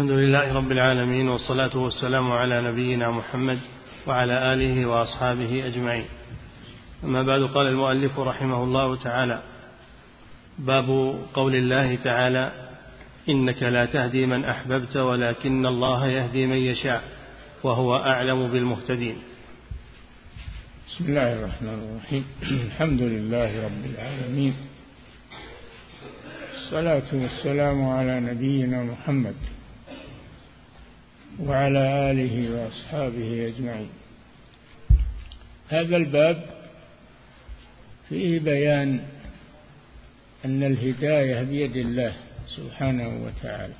الحمد لله رب العالمين والصلاة والسلام على نبينا محمد وعلى آله وأصحابه أجمعين. أما بعد قال المؤلف رحمه الله تعالى باب قول الله تعالى إنك لا تهدي من أحببت ولكن الله يهدي من يشاء وهو أعلم بالمهتدين. بسم الله الرحمن الرحيم. الحمد لله رب العالمين. الصلاة والسلام على نبينا محمد. وعلى آله وأصحابه أجمعين. هذا الباب فيه بيان أن الهداية بيد الله سبحانه وتعالى.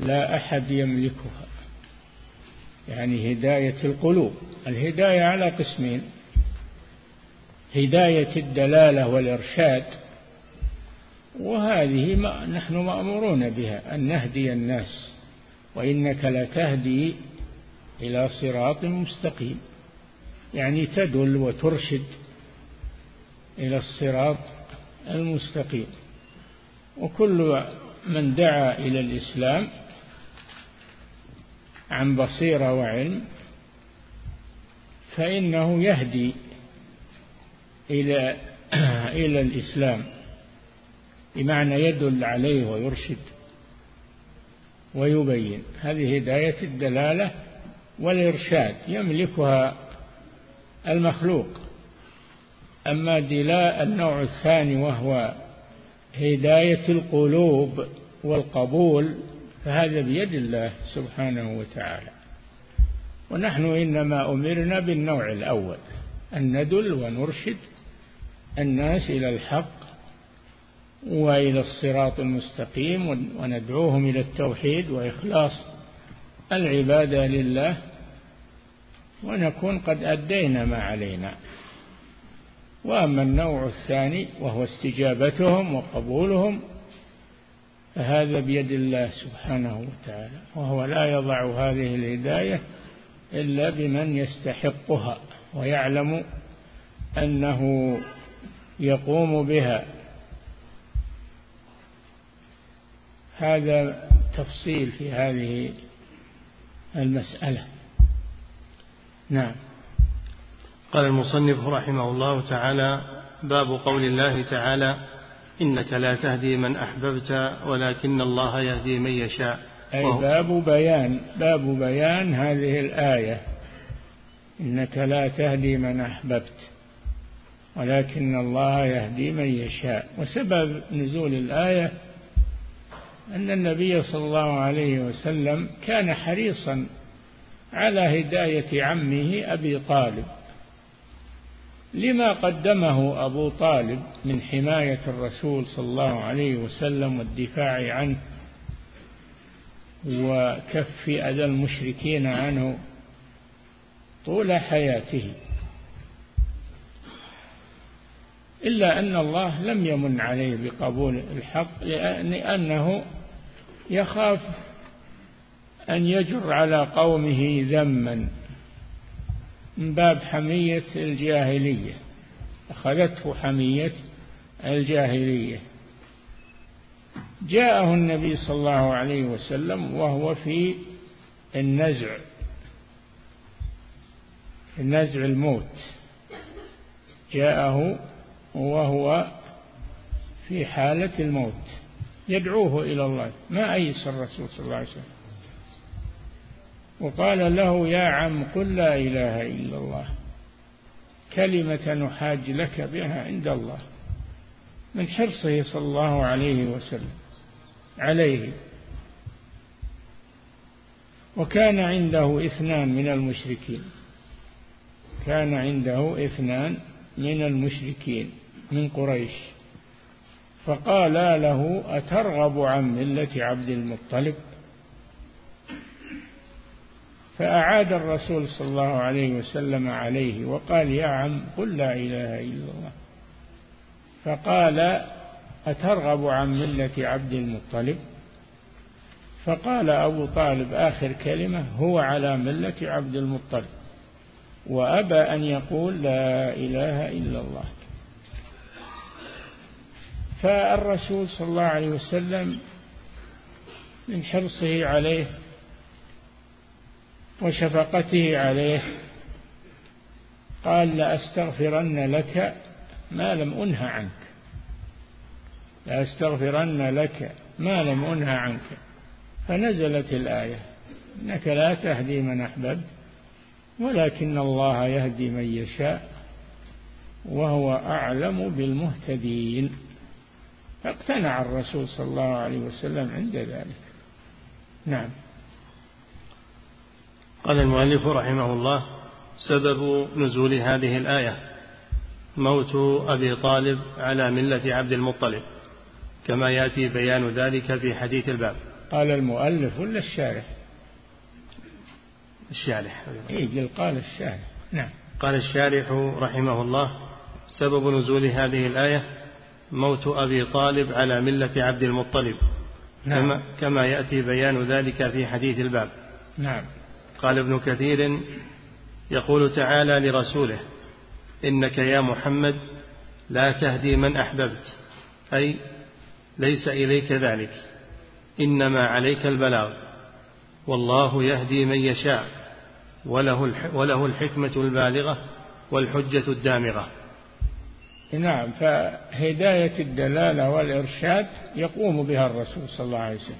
لا أحد يملكها. يعني هداية القلوب. الهداية على قسمين هداية الدلالة والإرشاد وهذه ما نحن مأمورون بها أن نهدي الناس وإنك لتهدي إلى صراط مستقيم. يعني تدل وترشد إلى الصراط المستقيم. وكل من دعا إلى الإسلام عن بصيرة وعلم فإنه يهدي إلى إلى الإسلام. بمعنى يدل عليه ويرشد ويبين. هذه هداية الدلالة والإرشاد يملكها المخلوق. أما دلاء النوع الثاني وهو هداية القلوب والقبول فهذا بيد الله سبحانه وتعالى. ونحن إنما أمرنا بالنوع الأول أن ندل ونرشد الناس إلى الحق وإلى الصراط المستقيم وندعوهم إلى التوحيد وإخلاص العبادة لله ونكون قد أدينا ما علينا. وأما النوع الثاني وهو استجابتهم وقبولهم فهذا بيد الله سبحانه وتعالى وهو لا يضع هذه الهداية إلا بمن يستحقها ويعلم أنه يقوم بها. هذا تفصيل في هذه المسألة. نعم. قال المصنف رحمه الله تعالى باب قول الله تعالى إنك لا تهدي من أحببت ولكن الله يهدي من يشاء. أي باب بيان باب بيان هذه الآية. إنك لا تهدي من أحببت ولكن الله يهدي من يشاء. وسبب نزول الآية أن النبي صلى الله عليه وسلم كان حريصا على هداية عمه أبي طالب. لما قدمه أبو طالب من حماية الرسول صلى الله عليه وسلم والدفاع عنه وكف أذى المشركين عنه طول حياته إلا أن الله لم يمن عليه بقبول الحق لأنه يخاف أن يجر على قومه ذما من باب حمية الجاهلية. أخذته حمية الجاهلية. جاءه النبي صلى الله عليه وسلم وهو في النزع النزع الموت. جاءه وهو في حالة الموت. يدعوه إلى الله. ما أيس الرسول صلى الله عليه وسلم؟ وقال له يا عم قل لا إله إلا الله. كلمة نحاج لك بها عند الله. من حرصه صلى الله عليه وسلم. عليه. وكان عنده اثنان من المشركين. كان عنده اثنان من المشركين من قريش. فقالا له أترغب عن ملة عبد المطلب؟ فأعاد الرسول صلى الله عليه وسلم عليه وقال يا عم قل لا إله إلا الله. فقال أترغب عن ملة عبد المطلب؟ فقال أبو طالب آخر كلمة هو على ملة عبد المطلب وأبى أن يقول لا إله إلا الله. فالرسول صلى الله عليه وسلم من حرصه عليه وشفقته عليه قال لأستغفرن لك ما لم أنه عنك. لأستغفرن لك ما لم أنه عنك. فنزلت الآية إنك لا تهدي من أحببت ولكن الله يهدي من يشاء وهو أعلم بالمهتدين. فاقتنع الرسول صلى الله عليه وسلم عند ذلك. نعم. قال المؤلف رحمه الله سبب نزول هذه الآية موت أبي طالب على ملة عبد المطلب كما يأتي بيان ذلك في حديث الباب. قال المؤلف ولا الشارح؟ الشارح. إيه قال الشارح. نعم. قال الشارح رحمه الله سبب نزول هذه الآية موت أبي طالب على ملة عبد المطلب. نعم. كما, كما يأتي بيان ذلك في حديث الباب. نعم. قال ابن كثير يقول تعالى لرسوله إنك يا محمد لا تهدي من أحببت أي ليس إليك ذلك إنما عليك البلاغ والله يهدي من يشاء وله وله الحكمة البالغة والحجة الدامغة. نعم فهداية الدلالة والإرشاد يقوم بها الرسول صلى الله عليه وسلم.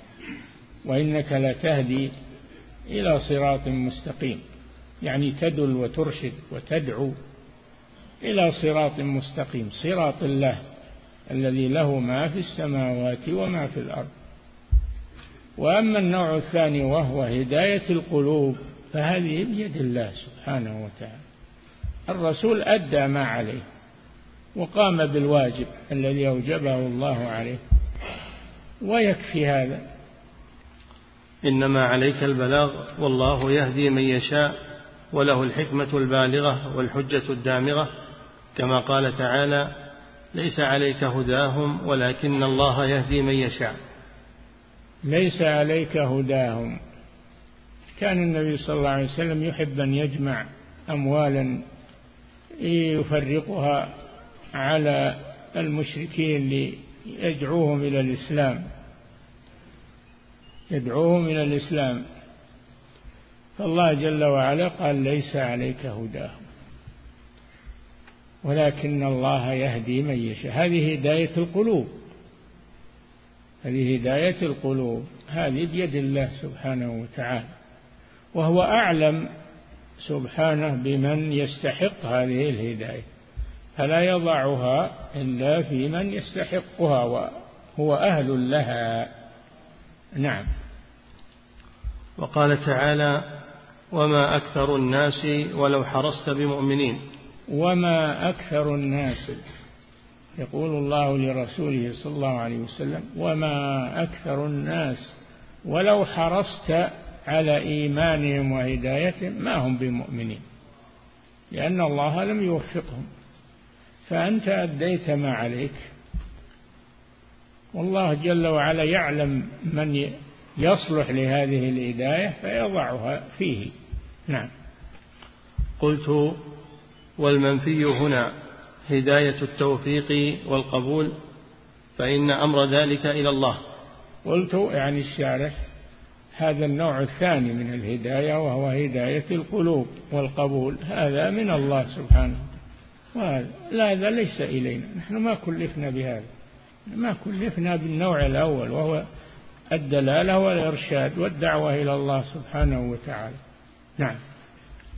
وإنك لتهدي إلى صراط مستقيم يعني تدل وترشد وتدعو إلى صراط مستقيم صراط الله الذي له ما في السماوات وما في الأرض. وأما النوع الثاني وهو هداية القلوب فهذه بيد الله سبحانه وتعالى. الرسول أدى ما عليه. وقام بالواجب الذي أوجبه الله عليه. ويكفي هذا. إنما عليك البلاغ والله يهدي من يشاء وله الحكمة البالغة والحجة الدامغة. كما قال تعالى ليس عليك هداهم ولكن الله يهدي من يشاء. ليس عليك هداهم. كان النبي صلى الله عليه وسلم يحب أن يجمع أموالا يفرقها على المشركين ليدعوهم إلى الإسلام. يدعوهم إلى الإسلام. فالله جل وعلا قال ليس عليك هداهم. ولكن الله يهدي من يشاء. هذه هداية القلوب. هذه هداية القلوب. هذه بيد الله سبحانه وتعالى. وهو أعلم سبحانه بمن يستحق هذه الهداية. فلا يضعها إلا في من يستحقها وهو أهل لها. نعم. وقال تعالى وما أكثر الناس ولو حرصت بمؤمنين. وما أكثر الناس. يقول الله لرسوله صلى الله عليه وسلم وما أكثر الناس ولو حرصت على إيمانهم وهدايتهم ما هم بمؤمنين. لأن الله لم يوفقهم. فأنت أديت ما عليك. والله جل وعلا يعلم من يصلح لهذه الهداية فيضعها فيه. نعم. قلت والمنفي هنا هداية التوفيق والقبول فإن أمر ذلك إلى الله. قلت يعني الشارح هذا النوع الثاني من الهداية وهو هداية القلوب والقبول. هذا من الله سبحانه. لا هذا ليس إلينا. نحن ما كلفنا بهذا. ما كلفنا بالنوع الأول وهو الدلالة والإرشاد والدعوة إلى الله سبحانه وتعالى. نعم.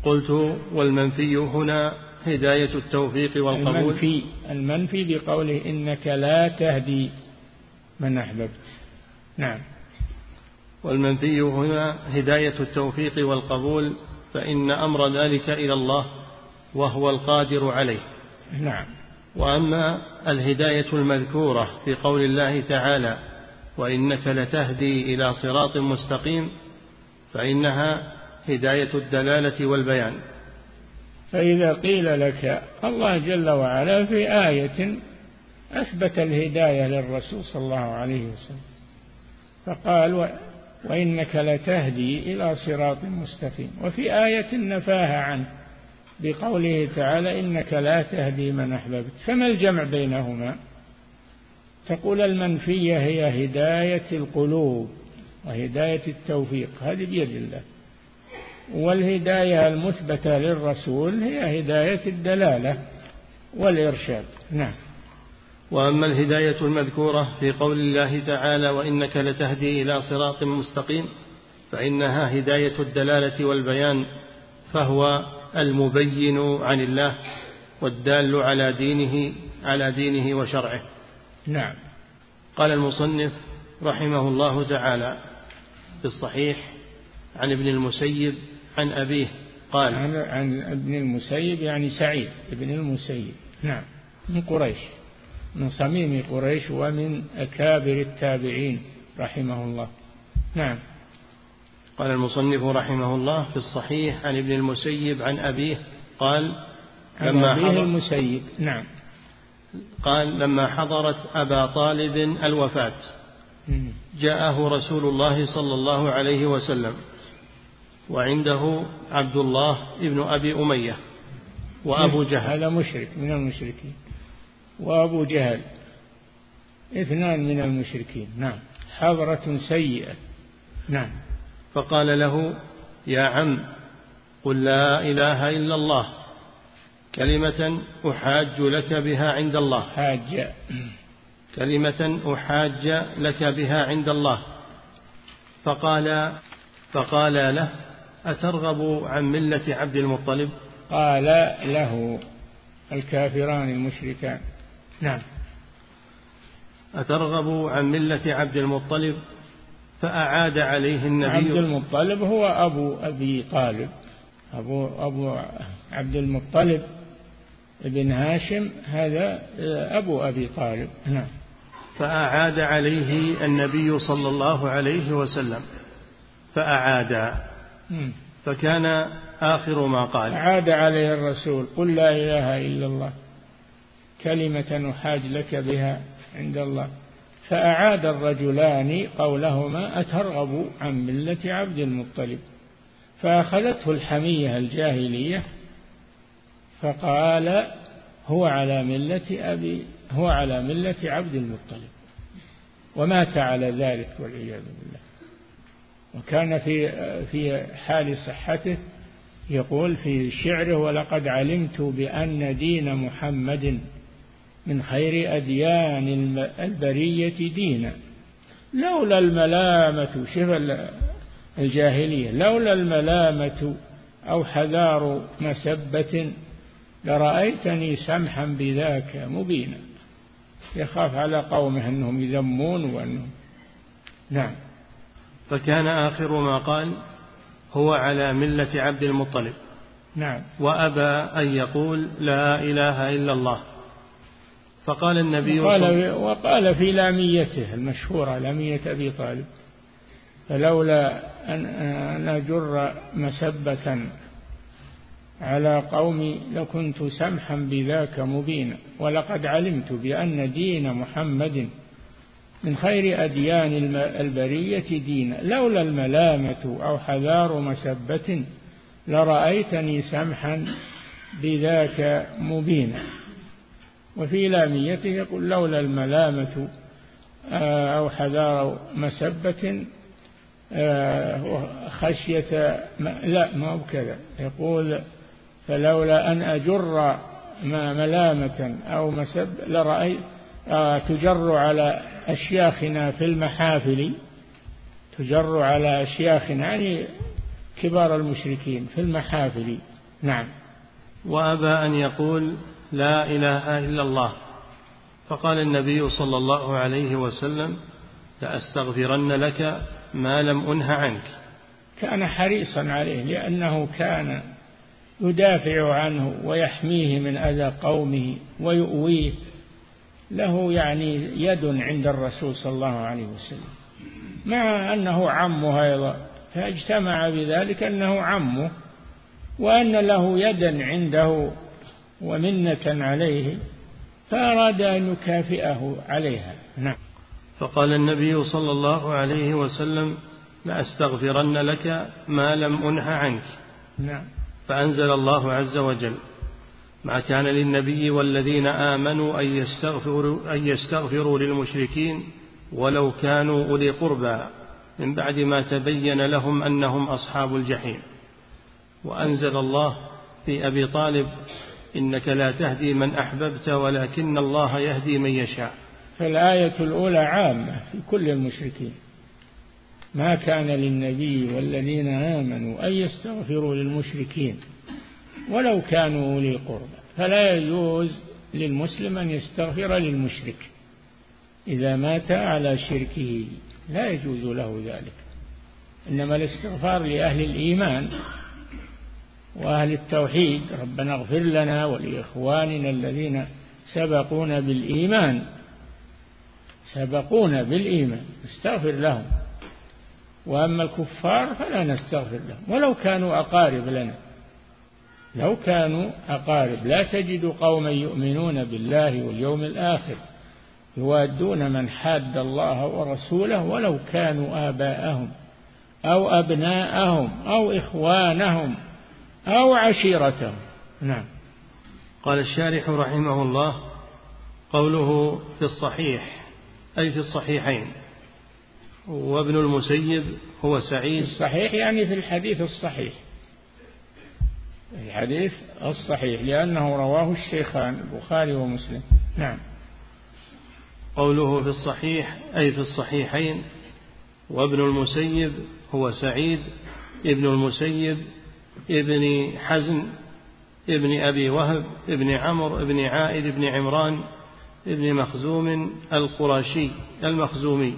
قلت والمنفي هنا هداية التوفيق والقبول؟ المنفي المنفي بقوله إنك لا تهدي من أحببت. نعم. والمنفي هنا هداية التوفيق والقبول فإن أمر ذلك إلى الله. وهو القادر عليه. نعم. وأما الهداية المذكورة في قول الله تعالى وإنك لتهدي إلى صراط مستقيم فإنها هداية الدلالة والبيان. فإذا قيل لك الله جل وعلا في آية أثبت الهداية للرسول صلى الله عليه وسلم فقال وإنك لتهدي إلى صراط مستقيم. وفي آية نفاها عنه بقوله تعالى إنك لا تهدي من أحببت. فما الجمع بينهما؟ تقول المنفية هي هداية القلوب وهداية التوفيق هذه بيد الله. والهداية المثبتة للرسول هي هداية الدلالة والإرشاد. نعم. وأما الهداية المذكورة في قول الله تعالى وإنك لتهدي إلى صراط مستقيم فإنها هداية الدلالة والبيان فهو المبين عن الله والدال على دينه على دينه وشرعه. نعم. قال المصنف رحمه الله تعالى في الصحيح عن ابن المسيب عن أبيه قال عن, عن ابن المسيب يعني سعيد ابن المسيب. نعم. من قريش. من صميم قريش ومن أكابر التابعين رحمه الله. نعم. قال المصنف رحمه الله في الصحيح عن ابن المسيب عن أبيه قال لما عن أبيه المسيب نعم. قال لما حضرت أبا طالب الوفاة. جاءه رسول الله صلى الله عليه وسلم وعنده عبد الله ابن أبي أمية وأبو جهل. هذا مشرك من المشركين. وأبو جهل اثنان من المشركين نعم. حضرة سيئة نعم. فقال له يا عم قل لا إله إلا الله كلمة أحاج لك بها عند الله. حاج. كلمة أحاج لك بها عند الله. فقال فقال له أترغب عن ملة عبد المطلب؟ قال له الكافران المشركان. نعم. أترغب عن ملة عبد المطلب؟ فأعاد عليه النبي عبد المطلب هو أبو أبي طالب. أبو أبو عبد المطلب ابن هاشم هذا أبو أبي طالب. نعم. فأعاد عليه النبي صلى الله عليه وسلم. فأعاد. فكان آخر ما قال. أعاد عليه الرسول قل لا إله إلا الله كلمة أحاج لك بها عند الله. فأعاد الرجلان قولهما أترغب عن ملة عبد المطلب. فأخذته الحمية الجاهلية فقال هو على ملة أبي هو على ملة عبد المطلب. ومات على ذلك والعياذ بالله. وكان في في حال صحته يقول في شعره ولقد علمت بأن دين محمد من خير أديان البرية دينا. لولا الملامة شوف الجاهلية لولا الملامة أو حذار مسبة لرأيتني سمحا بذاك مبينا. يخاف على قومه أنهم يذمون وأنهم نعم. فكان آخر ما قال هو على ملة عبد المطلب. نعم. وأبى أن يقول لا إله إلا الله. فقال النبي وقال, وقال في لاميته المشهورة لامية أبي طالب فلولا أن أجر مسبة على قومي لكنت سمحا بذاك مبينا. ولقد علمت بأن دين محمد من خير أديان البرية دينا. لولا الملامة أو حذار مسبة لرأيتني سمحا بذاك مبينا. وفي لاميته يقول لولا الملامة آه، أو حذار مسبة آه، خشية لا ما هو كذا يقول فلولا أن أجر ما ملامة أو مسب لرأيت آه، تجر على أشياخنا في المحافل تجر على أشياخنا يعني كبار المشركين في المحافل. نعم. وأبى أن يقول لا إله إلا الله. فقال النبي صلى الله عليه وسلم لأستغفرن لك ما لم أنه عنك. كان حريصا عليه لأنه كان يدافع عنه ويحميه من أذى قومه ويؤويه. له يعني يد عند الرسول صلى الله عليه وسلم. مع أنه عمه أيضا فاجتمع بذلك أنه عمه وأن له يدا عنده ومنة عليه فأراد أن يكافئه عليها. نعم. فقال النبي صلى الله عليه وسلم لأستغفرن لك ما لم أنه عنك. نعم. فأنزل الله عز وجل ما كان للنبي والذين آمنوا أن يستغفروا, أن يستغفروا للمشركين ولو كانوا أولي قربى من بعد ما تبين لهم أنهم أصحاب الجحيم. وأنزل الله في أبي طالب إنك لا تهدي من أحببت ولكن الله يهدي من يشاء. فالآية الأولى عامة في كل المشركين. ما كان للنبي والذين آمنوا أن يستغفروا للمشركين ولو كانوا أولي قربى. فلا يجوز للمسلم أن يستغفر للمشرك. إذا مات على شركه لا يجوز له ذلك. إنما الاستغفار لأهل الإيمان وأهل التوحيد ربنا اغفر لنا ولإخواننا الذين سبقونا بالإيمان. سبقونا بالإيمان استغفر لهم. وأما الكفار فلا نستغفر لهم. ولو كانوا أقارب لنا لو كانوا أقارب. لا تجد قوما يؤمنون بالله واليوم الآخر يوادون من حاد الله ورسوله ولو كانوا آباءهم أو أبناءهم أو إخوانهم. أو عشيرتهم نعم. قال الشارح رحمه الله قوله في الصحيح أي في الصحيحين. وابن المسيب هو سعيد. الصحيح يعني في الحديث الصحيح. الحديث الصحيح لأنه رواه الشيخان البخاري ومسلم. نعم. قوله في الصحيح أي في الصحيحين وابن المسيب هو سعيد ابن المسيب ابن حزن ابن أبي وهب ابن عمرو ابن عائد ابن عمران ابن مخزوم القرشي المخزومي.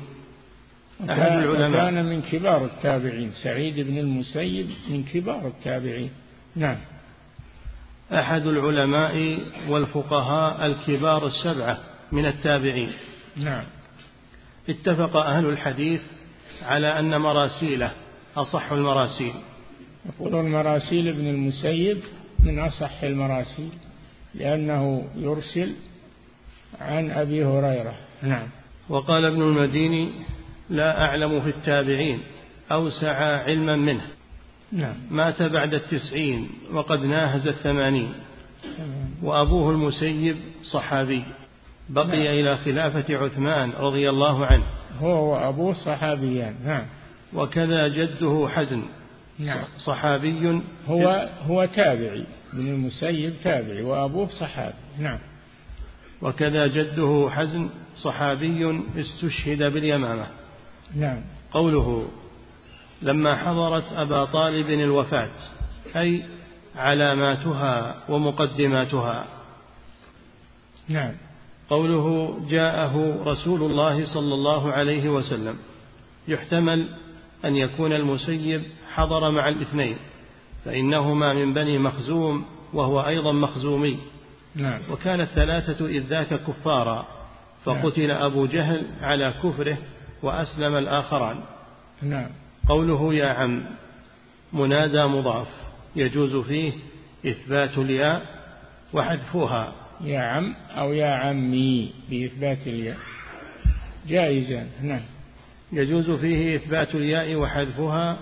أحد العلماء. كان من كبار التابعين. سعيد بن المسيب من كبار التابعين. نعم. أحد العلماء والفقهاء الكبار السبعة من التابعين. نعم. اتفق أهل الحديث على أن مراسيله أصح المراسيل. يقولون مراسيل ابن المسيب من أصح المراسيل لأنه يرسل عن أبي هريرة. نعم. وقال ابن المديني لا أعلم في التابعين أوسع علما منه. نعم. مات بعد التسعين وقد ناهز الثمانين. وأبوه المسيب صحابي. بقي نعم. إلى خلافة عثمان رضي الله عنه. هو وأبوه صحابيان. نعم. وكذا جده حزن. نعم. صحابي هو هو تابعي ابن المسيب تابعي وأبوه صحابي. نعم. وكذا جده حزن صحابي استشهد باليمامة. نعم. قوله لما حضرت أبا طالب الوفاة أي علاماتها ومقدماتها. نعم. قوله جاءه رسول الله صلى الله عليه وسلم يحتمل أن يكون المسيب حضر مع الاثنين فإنهما من بني مخزوم وهو أيضا مخزومي. نعم. وكان الثلاثة إذ ذاك كفارا فقتل نعم. أبو جهل على كفره وأسلم الآخران. نعم. قوله يا عم منادى مضاف يجوز فيه إثبات الياء وحذفها. يا عم أو يا عمي بإثبات الياء. جائزا. نعم. يجوز فيه إثبات الياء وحذفها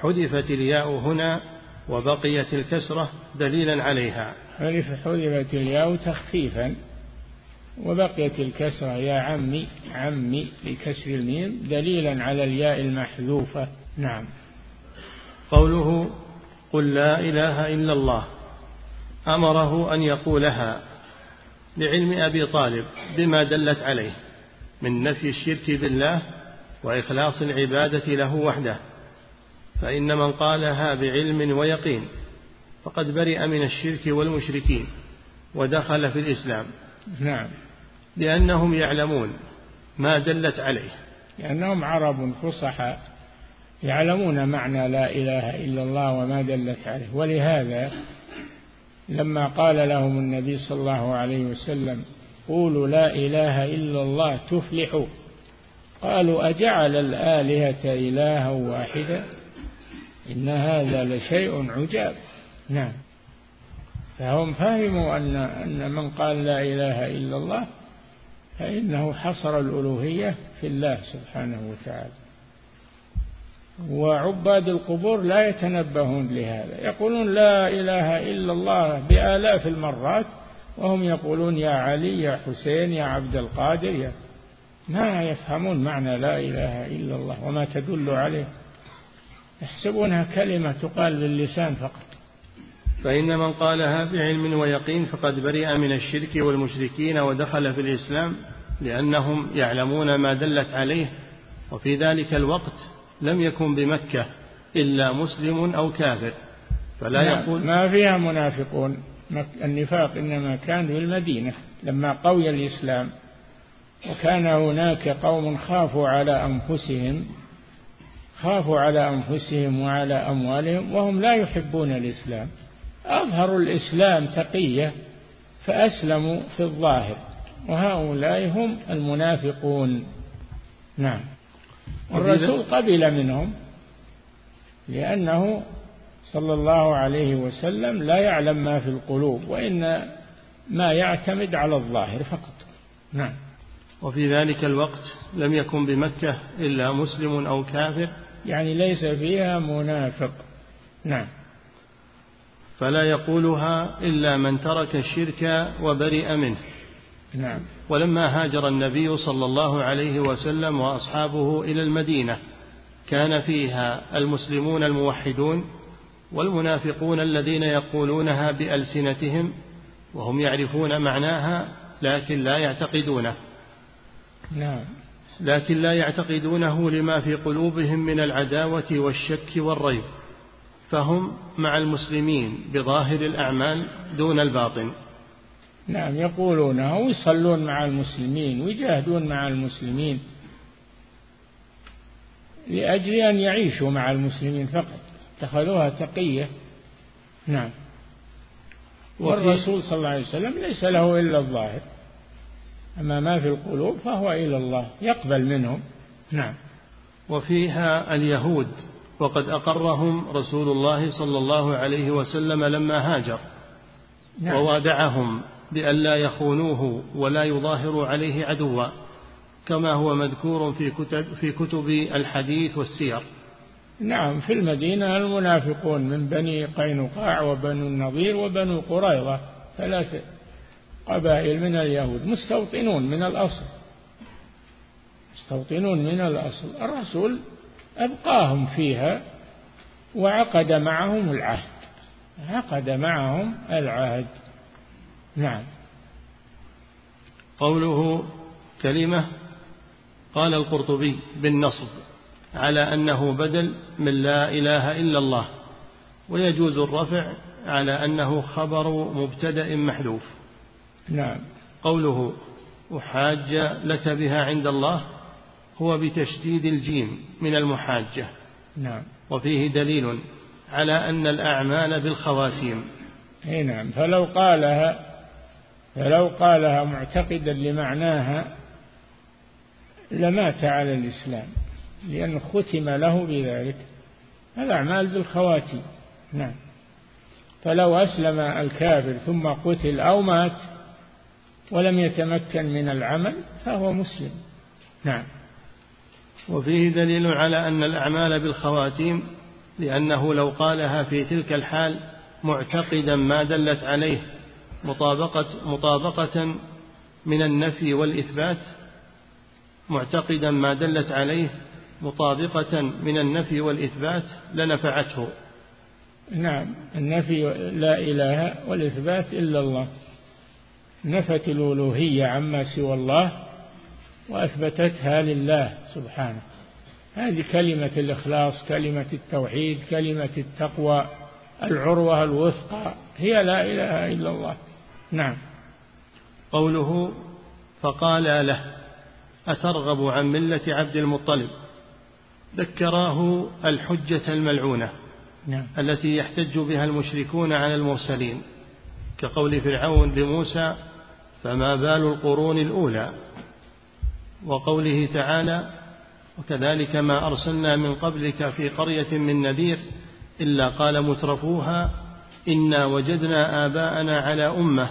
حذفت الياء هنا وبقيت الكسرة دليلا عليها. حذفت الياء تخفيفا وبقيت الكسرة يا عمي عمي بكسر الميم دليلا على الياء المحذوفة. نعم. قوله قل لا إله إلا الله أمره أن يقولها لعلم أبي طالب بما دلت عليه من نفي الشرك بالله وإخلاص العبادة له وحده فإن من قالها بعلم ويقين فقد برئ من الشرك والمشركين ودخل في الإسلام. نعم. لأنهم يعلمون ما دلت عليه. لأنهم عرب فصحى يعلمون معنى لا إله إلا الله وما دلت عليه. ولهذا لما قال لهم النبي صلى الله عليه وسلم قولوا لا إله إلا الله تفلحوا. قالوا أجعل الآلهة إلها واحدا إن هذا لشيء عجاب. نعم. فهم فهموا أن أن من قال لا إله إلا الله فإنه حصر الألوهية في الله سبحانه وتعالى. وعباد القبور لا يتنبهون لهذا. يقولون لا إله إلا الله بآلاف المرات وهم يقولون يا علي يا حسين يا عبد القادر يا ما يفهمون معنى لا إله إلا الله وما تدل عليه. يحسبونها كلمة تقال باللسان فقط. فإن من قالها بعلم ويقين فقد برئ من الشرك والمشركين ودخل في الإسلام لأنهم يعلمون ما دلت عليه وفي ذلك الوقت لم يكن بمكة إلا مسلم أو كافر. فلا نعم يقول ما فيها منافقون. النفاق إنما كان في المدينة لما قوي الإسلام. وكان هناك قوم خافوا على أنفسهم خافوا على أنفسهم وعلى أموالهم وهم لا يحبون الإسلام. أظهروا الإسلام تقية فأسلموا في الظاهر وهؤلاء هم المنافقون. نعم. والرسول قبل منهم لأنه صلى الله عليه وسلم لا يعلم ما في القلوب وإن ما يعتمد على الظاهر فقط. نعم. وفي ذلك الوقت لم يكن بمكة إلا مسلم أو كافر. يعني ليس فيها منافق. نعم. فلا يقولها إلا من ترك الشرك وبرئ منه. نعم. ولما هاجر النبي صلى الله عليه وسلم وأصحابه إلى المدينة كان فيها المسلمون الموحدون والمنافقون الذين يقولونها بألسنتهم وهم يعرفون معناها لكن لا يعتقدونه. نعم. لكن لا يعتقدونه لما في قلوبهم من العداوة والشك والريب فهم مع المسلمين بظاهر الأعمال دون الباطن. نعم يقولونه ويصلون مع المسلمين ويجاهدون مع المسلمين لأجل أن يعيشوا مع المسلمين فقط. اتخذوها تقية. نعم. والرسول صلى الله عليه وسلم ليس له إلا الظاهر. أما ما في القلوب فهو إلى الله يقبل منهم. نعم. وفيها اليهود وقد أقرهم رسول الله صلى الله عليه وسلم لما هاجر نعم. ووادعهم بأن لا يخونوه ولا يظاهروا عليه عدوا كما هو مذكور في كتب في كتب الحديث والسير. نعم في المدينة المنافقون من بني قينقاع وبنو النضير وبنو قريظة ثلاث قبائل من اليهود مستوطنون من الأصل. مستوطنون من الأصل. الرسول أبقاهم فيها وعقد معهم العهد. عقد معهم العهد. نعم. قوله كلمة قال القرطبي بالنصب على أنه بدل من لا إله إلا الله ويجوز الرفع على أنه خبر مبتدأ محذوف. نعم. قوله أحاج لك بها عند الله هو بتشديد الجيم من المحاجة. نعم. وفيه دليل على أن الأعمال بالخواتيم. أي نعم. فلو قالها فلو قالها معتقدا لمعناها لمات على الإسلام لأنه ختم له بذلك الأعمال بالخواتيم. نعم. فلو أسلم الكافر ثم قتل أو مات ولم يتمكن من العمل فهو مسلم. نعم. وفيه دليل على أن الأعمال بالخواتيم لأنه لو قالها في تلك الحال معتقدا ما دلت عليه مطابقة مطابقة من النفي والإثبات معتقدا ما دلت عليه مطابقة من النفي والإثبات لنفعته. نعم. النفي لا إله والإثبات إلا الله. نفت الألوهية عما سوى الله وأثبتتها لله سبحانه. هذه كلمة الإخلاص كلمة التوحيد كلمة التقوى العروة الوثقى هي لا إله إلا الله. نعم. قوله فقال له أترغب عن ملة عبد المطلب؟ ذكراه الحجة الملعونة نعم. التي يحتج بها المشركون على المرسلين كقول فرعون لموسى فما بال القرون الأولى. وقوله تعالى وكذلك ما أرسلنا من قبلك في قرية من نذير إلا قال مترفوها إنا وجدنا آباءنا على أمة.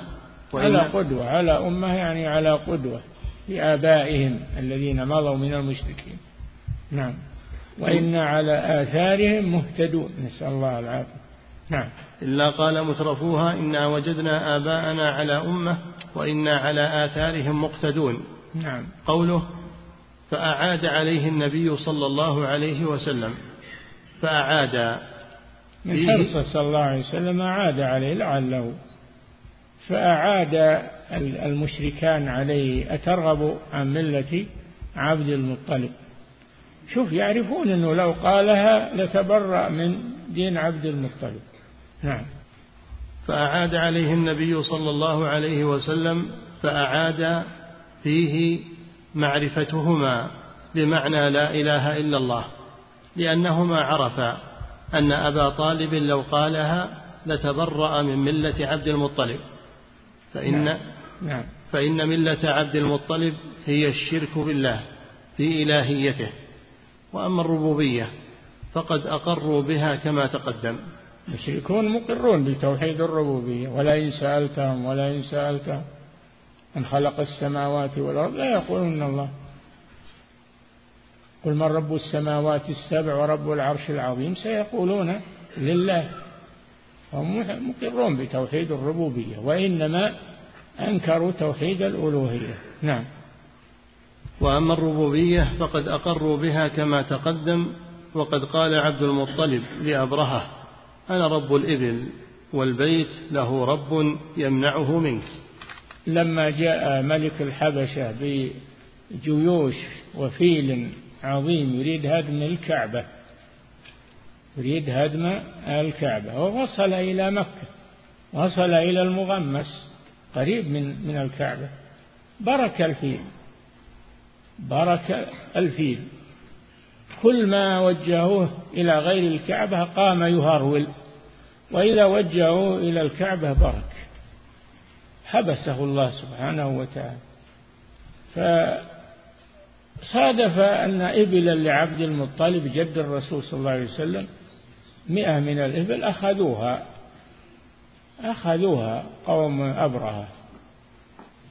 على قدوة على أمة يعني على قدوة لآبائهم الذين مضوا من المشركين. نعم. وإنا على آثارهم مهتدون. نسأل الله العافية. نعم. إلا قال مترفوها إنا وجدنا آباءنا على أمة. وإنا على آثارهم مقتدون. نعم. قوله فأعاد عليه النبي صلى الله عليه وسلم. فأعاد. من حرصه صلى الله عليه وسلم أعاد عليه لعله. فأعاد المشركان عليه. أترغب عن ملة عبد المطلب. شوف يعرفون أنه لو قالها لتبرأ من دين عبد المطلب. نعم. فأعاد عليه النبي صلى الله عليه وسلم فأعاد فيه معرفتهما بمعنى لا إله إلا الله لأنهما عرفا أن أبا طالب لو قالها لتبرأ من ملة عبد المطلب فإن نعم. نعم. فإن ملة عبد المطلب هي الشرك بالله في إلهيته وأما الربوبية فقد أقروا بها كما تقدم المشركون مقرون بتوحيد الربوبية ولئن سألتهم ولئن سألتهم من خلق السماوات والأرض. لا يقولون الله. قل من رب السماوات السبع ورب العرش العظيم؟ سيقولون لله. هم مقرون بتوحيد الربوبية وإنما أنكروا توحيد الألوهية. نعم. وأما الربوبية فقد أقروا بها كما تقدم وقد قال عبد المطلب لأبرهة. أنا رب الإبل والبيت له رب يمنعه منك. لما جاء ملك الحبشة بجيوش وفيل عظيم يريد هدم الكعبة يريد هدم الكعبة ووصل إلى مكة وصل إلى المغمس قريب من من الكعبة. برك الفيل برك الفيل. كل ما وجهوه إلى غير الكعبة قام يهرول. وإذا وجهوه إلى الكعبة برك. حبسه الله سبحانه وتعالى. فصادف أن إبلا لعبد المطلب جد الرسول صلى الله عليه وسلم مئة من الإبل أخذوها. أخذوها قوم أبرهة.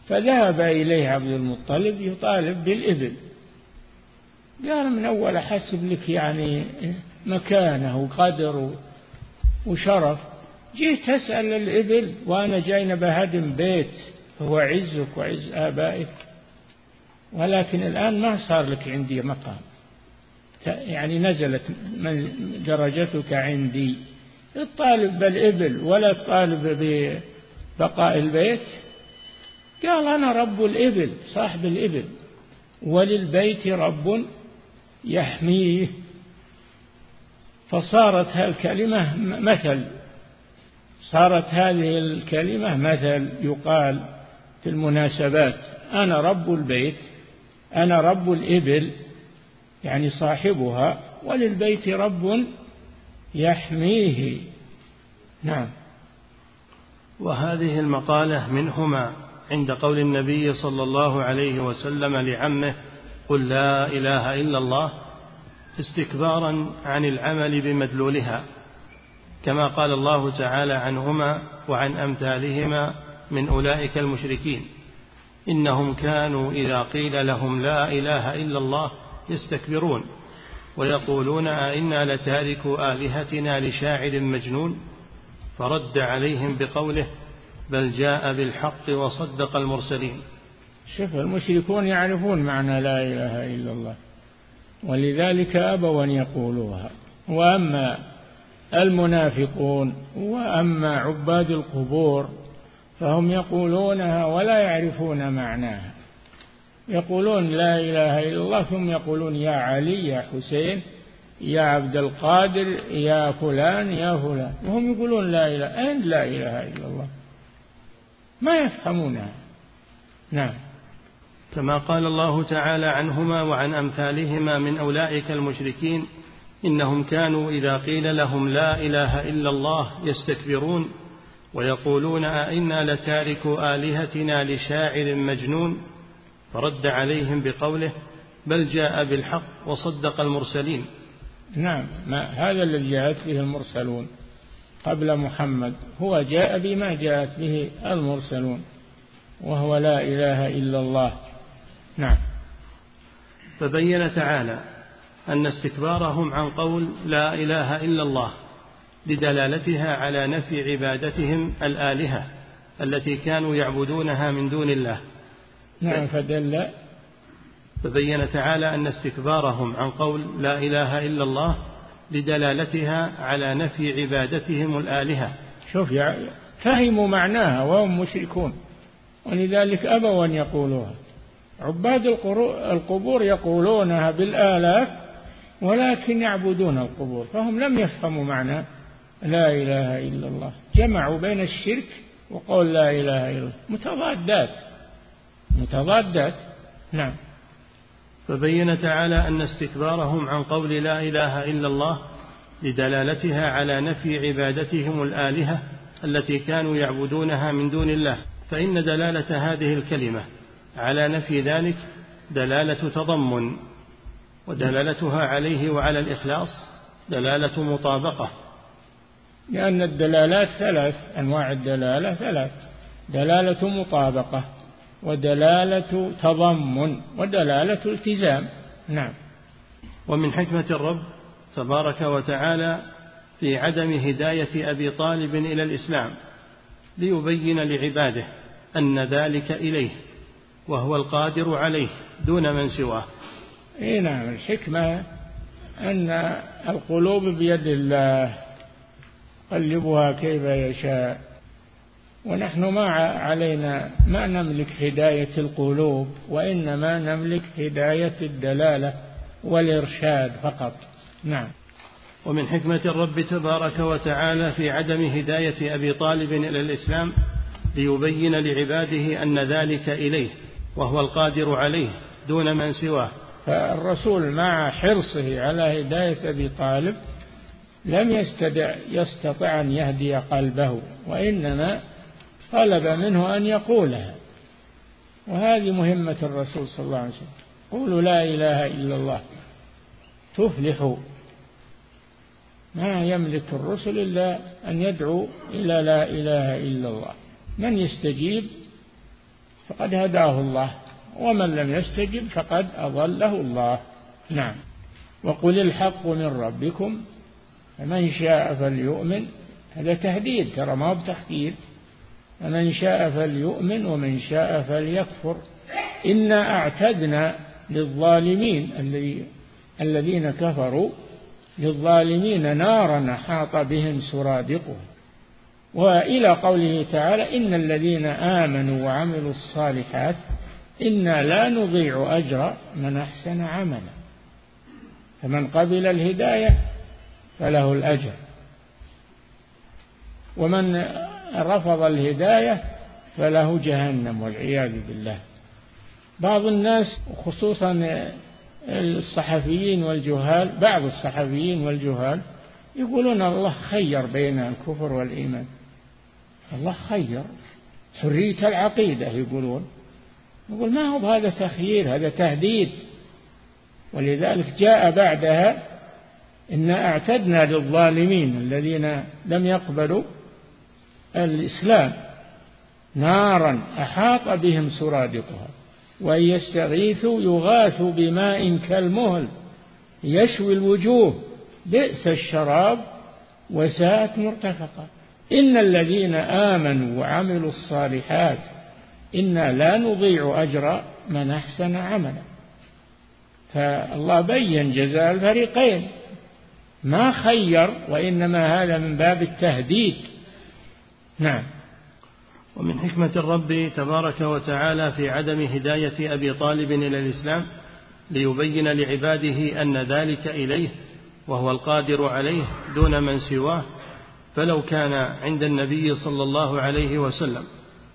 فذهب إليه عبد المطلب يطالب بالإبل. قال من أول أحسب لك يعني مكانه وقدر وشرف. جيت تسأل الإبل وأنا جاي بهدم بيت هو عزك وعز آبائك. ولكن الآن ما صار لك عندي مقام. يعني نزلت من درجتك عندي. الطالب بالإبل ولا الطالب ببقاء البيت؟ قال أنا رب الإبل صاحب الإبل. وللبيت رب يحميه. فصارت هالكلمة مثل. صارت هذه الكلمة مثل. يقال في المناسبات أنا رب البيت أنا رب الإبل يعني صاحبها وللبيت رب يحميه. نعم. وهذه المقالة منهما عند قول النبي صلى الله عليه وسلم لعمه قل لا إله إلا الله استكبارا عن العمل بمدلولها كما قال الله تعالى عنهما وعن أمثالهما من أولئك المشركين إنهم كانوا إذا قيل لهم لا إله إلا الله يستكبرون ويقولون أئنا لتاركوا آلهتنا لشاعر مجنون فرد عليهم بقوله بل جاء بالحق وصدق المرسلين. شوف المشركون يعرفون معنى لا إله إلا الله. ولذلك أبوا أن يقولوها. وأما المنافقون وأما عباد القبور فهم يقولونها ولا يعرفون معناها. يقولون لا إله إلا الله ثم يقولون يا علي يا حسين يا عبد القادر يا فلان يا فلان. وهم يقولون لا إله أين لا إله إلا الله؟ ما يفهمونها. نعم. كما قال الله تعالى عنهما وعن أمثالهما من أولئك المشركين إنهم كانوا إذا قيل لهم لا إله إلا الله يستكبرون ويقولون أئنا لتارك آلهتنا لشاعر مجنون فرد عليهم بقوله بل جاء بالحق وصدق المرسلين نعم ما هذا الذي جاءت به المرسلون قبل محمد هو جاء بما جاءت به المرسلون وهو لا إله إلا الله. نعم. فبين تعالى أن استكبارهم عن قول لا إله إلا الله لدلالتها على نفي عبادتهم الآلهة التي كانوا يعبدونها من دون الله. نعم فدل. فبين تعالى أن استكبارهم عن قول لا إله إلا الله لدلالتها على نفي عبادتهم الآلهة. شوف يعني فهموا معناها وهم مشركون ولذلك أبوا أن يقولوها. عباد القبور يقولونها بالآلاف ولكن يعبدون القبور فهم لم يفهموا معنى لا إله إلا الله. جمعوا بين الشرك وقول لا إله إلا الله. متضادات. متضادات. نعم. فبين تعالى أن استكبارهم عن قول لا إله إلا الله لدلالتها على نفي عبادتهم الآلهة التي كانوا يعبدونها من دون الله. فإن دلالة هذه الكلمة على نفي ذلك دلالة تضمن ودلالتها عليه وعلى الإخلاص دلالة مطابقة. لأن الدلالات ثلاث أنواع الدلالة ثلاث. دلالة مطابقة ودلالة تضمن ودلالة التزام. نعم. ومن حكمة الرب تبارك وتعالى في عدم هداية أبي طالب إلى الإسلام ليبين لعباده أن ذلك إليه. وهو القادر عليه دون من سواه. إي نعم الحكمة أن القلوب بيد الله قلبها كيف يشاء. ونحن ما علينا ما نملك هداية القلوب وإنما نملك هداية الدلالة والإرشاد فقط. نعم. ومن حكمة الرب تبارك وتعالى في عدم هداية أبي طالب إلى الإسلام ليبين لعباده أن ذلك إليه. وهو القادر عليه دون من سواه. فالرسول مع حرصه على هداية أبي طالب لم يستدع يستطع أن يهدي قلبه وإنما طلب منه أن يقولها وهذه مهمة الرسول صلى الله عليه وسلم. قولوا لا إله إلا الله تفلحوا. ما يملك الرسل إلا أن يدعو إلى لا إله إلا الله. من يستجيب فقد هداه الله. ومن لم يستجب فقد أضله الله. نعم. وقل الحق من ربكم فمن شاء فليؤمن. هذا تهديد ترى ما هو بتخدير فمن شاء فليؤمن ومن شاء فليكفر. إنا أعتدنا للظالمين الذين كفروا للظالمين نارا أحاط بهم سرادقها وإلى قوله تعالى إن الذين آمنوا وعملوا الصالحات إنا لا نضيع أجر من أحسن عملا. فمن قبل الهداية فله الأجر. ومن رفض الهداية فله جهنم والعياذ بالله. بعض الناس خصوصا الصحفيين والجهال بعض الصحفيين والجهال يقولون الله خير بين الكفر والإيمان. الله خير. حرية العقيدة يقولون. يقول ما هو بهذا تخيير هذا تهديد. ولذلك جاء بعدها إنا أعتدنا للظالمين الذين لم يقبلوا الإسلام نارا أحاط بهم سرادقها وإن يستغيثوا يغاثوا بماء كالمهل يشوي الوجوه بئس الشراب وساءت مرتفقا إن الذين آمنوا وعملوا الصالحات إنا لا نضيع أجر من أحسن عملا. فالله بين جزاء الفريقين. ما خير وإنما هذا من باب التهديد. نعم. ومن حكمة الرب تبارك وتعالى في عدم هداية أبي طالب إلى الإسلام ليبين لعباده أن ذلك إليه وهو القادر عليه دون من سواه. فلو كان عند النبي صلى الله عليه وسلم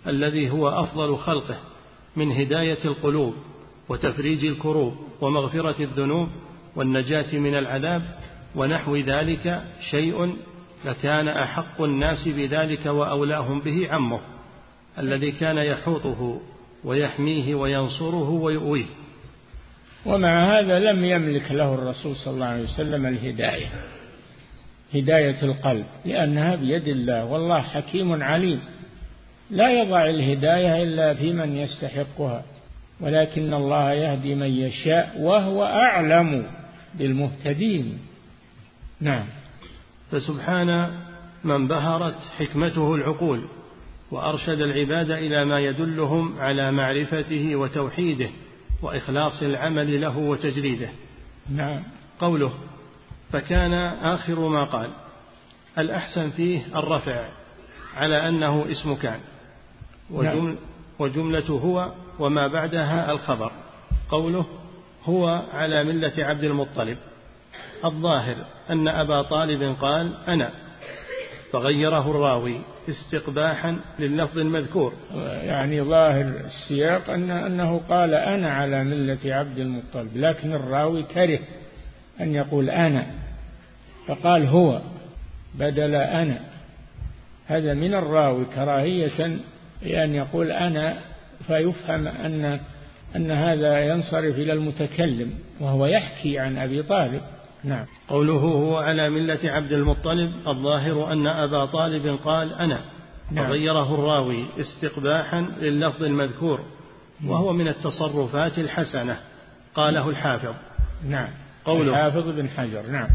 الذي هو أفضل خلقه من هداية القلوب وتفريج الكروب ومغفرة الذنوب والنجاة من العذاب ونحو ذلك شيء لكان أحق الناس بذلك وأولاهم به عمه الذي كان يحوطه ويحميه وينصره ويؤويه. ومع هذا لم يملك له الرسول صلى الله عليه وسلم الهداية. هداية القلب لأنها بيد الله والله حكيم عليم. لا يضع الهداية إلا في من يستحقها ولكن الله يهدي من يشاء وهو أعلم بالمهتدين. نعم. فسبحان من بهرت حكمته العقول وأرشد العباد إلى ما يدلهم على معرفته وتوحيده وإخلاص العمل له وتجريده. نعم. قوله فكان آخر ما قال. الأحسن فيه الرفع على أنه اسم كان. وجمل نعم. وجملة هو وما بعدها الخبر. قوله هو على ملة عبد المطلب. الظاهر أن أبا طالب قال أنا. فغيره الراوي استقباحا لللفظ المذكور. يعني ظاهر السياق أن أنه قال أنا على ملة عبد المطلب لكن الراوي كره. أن يقول أنا فقال هو بدل أنا. هذا من الراوي كراهية لأن يقول أنا فيفهم أن أن هذا ينصرف إلى المتكلم وهو يحكي عن أبي طالب. نعم. قوله هو على ملة عبد المطلب الظاهر أن أبا طالب قال أنا. نعم. وغيره الراوي استقباحا لللفظ المذكور وهو من التصرفات الحسنة قاله الحافظ. نعم. قوله الحافظ بن حجر نعم.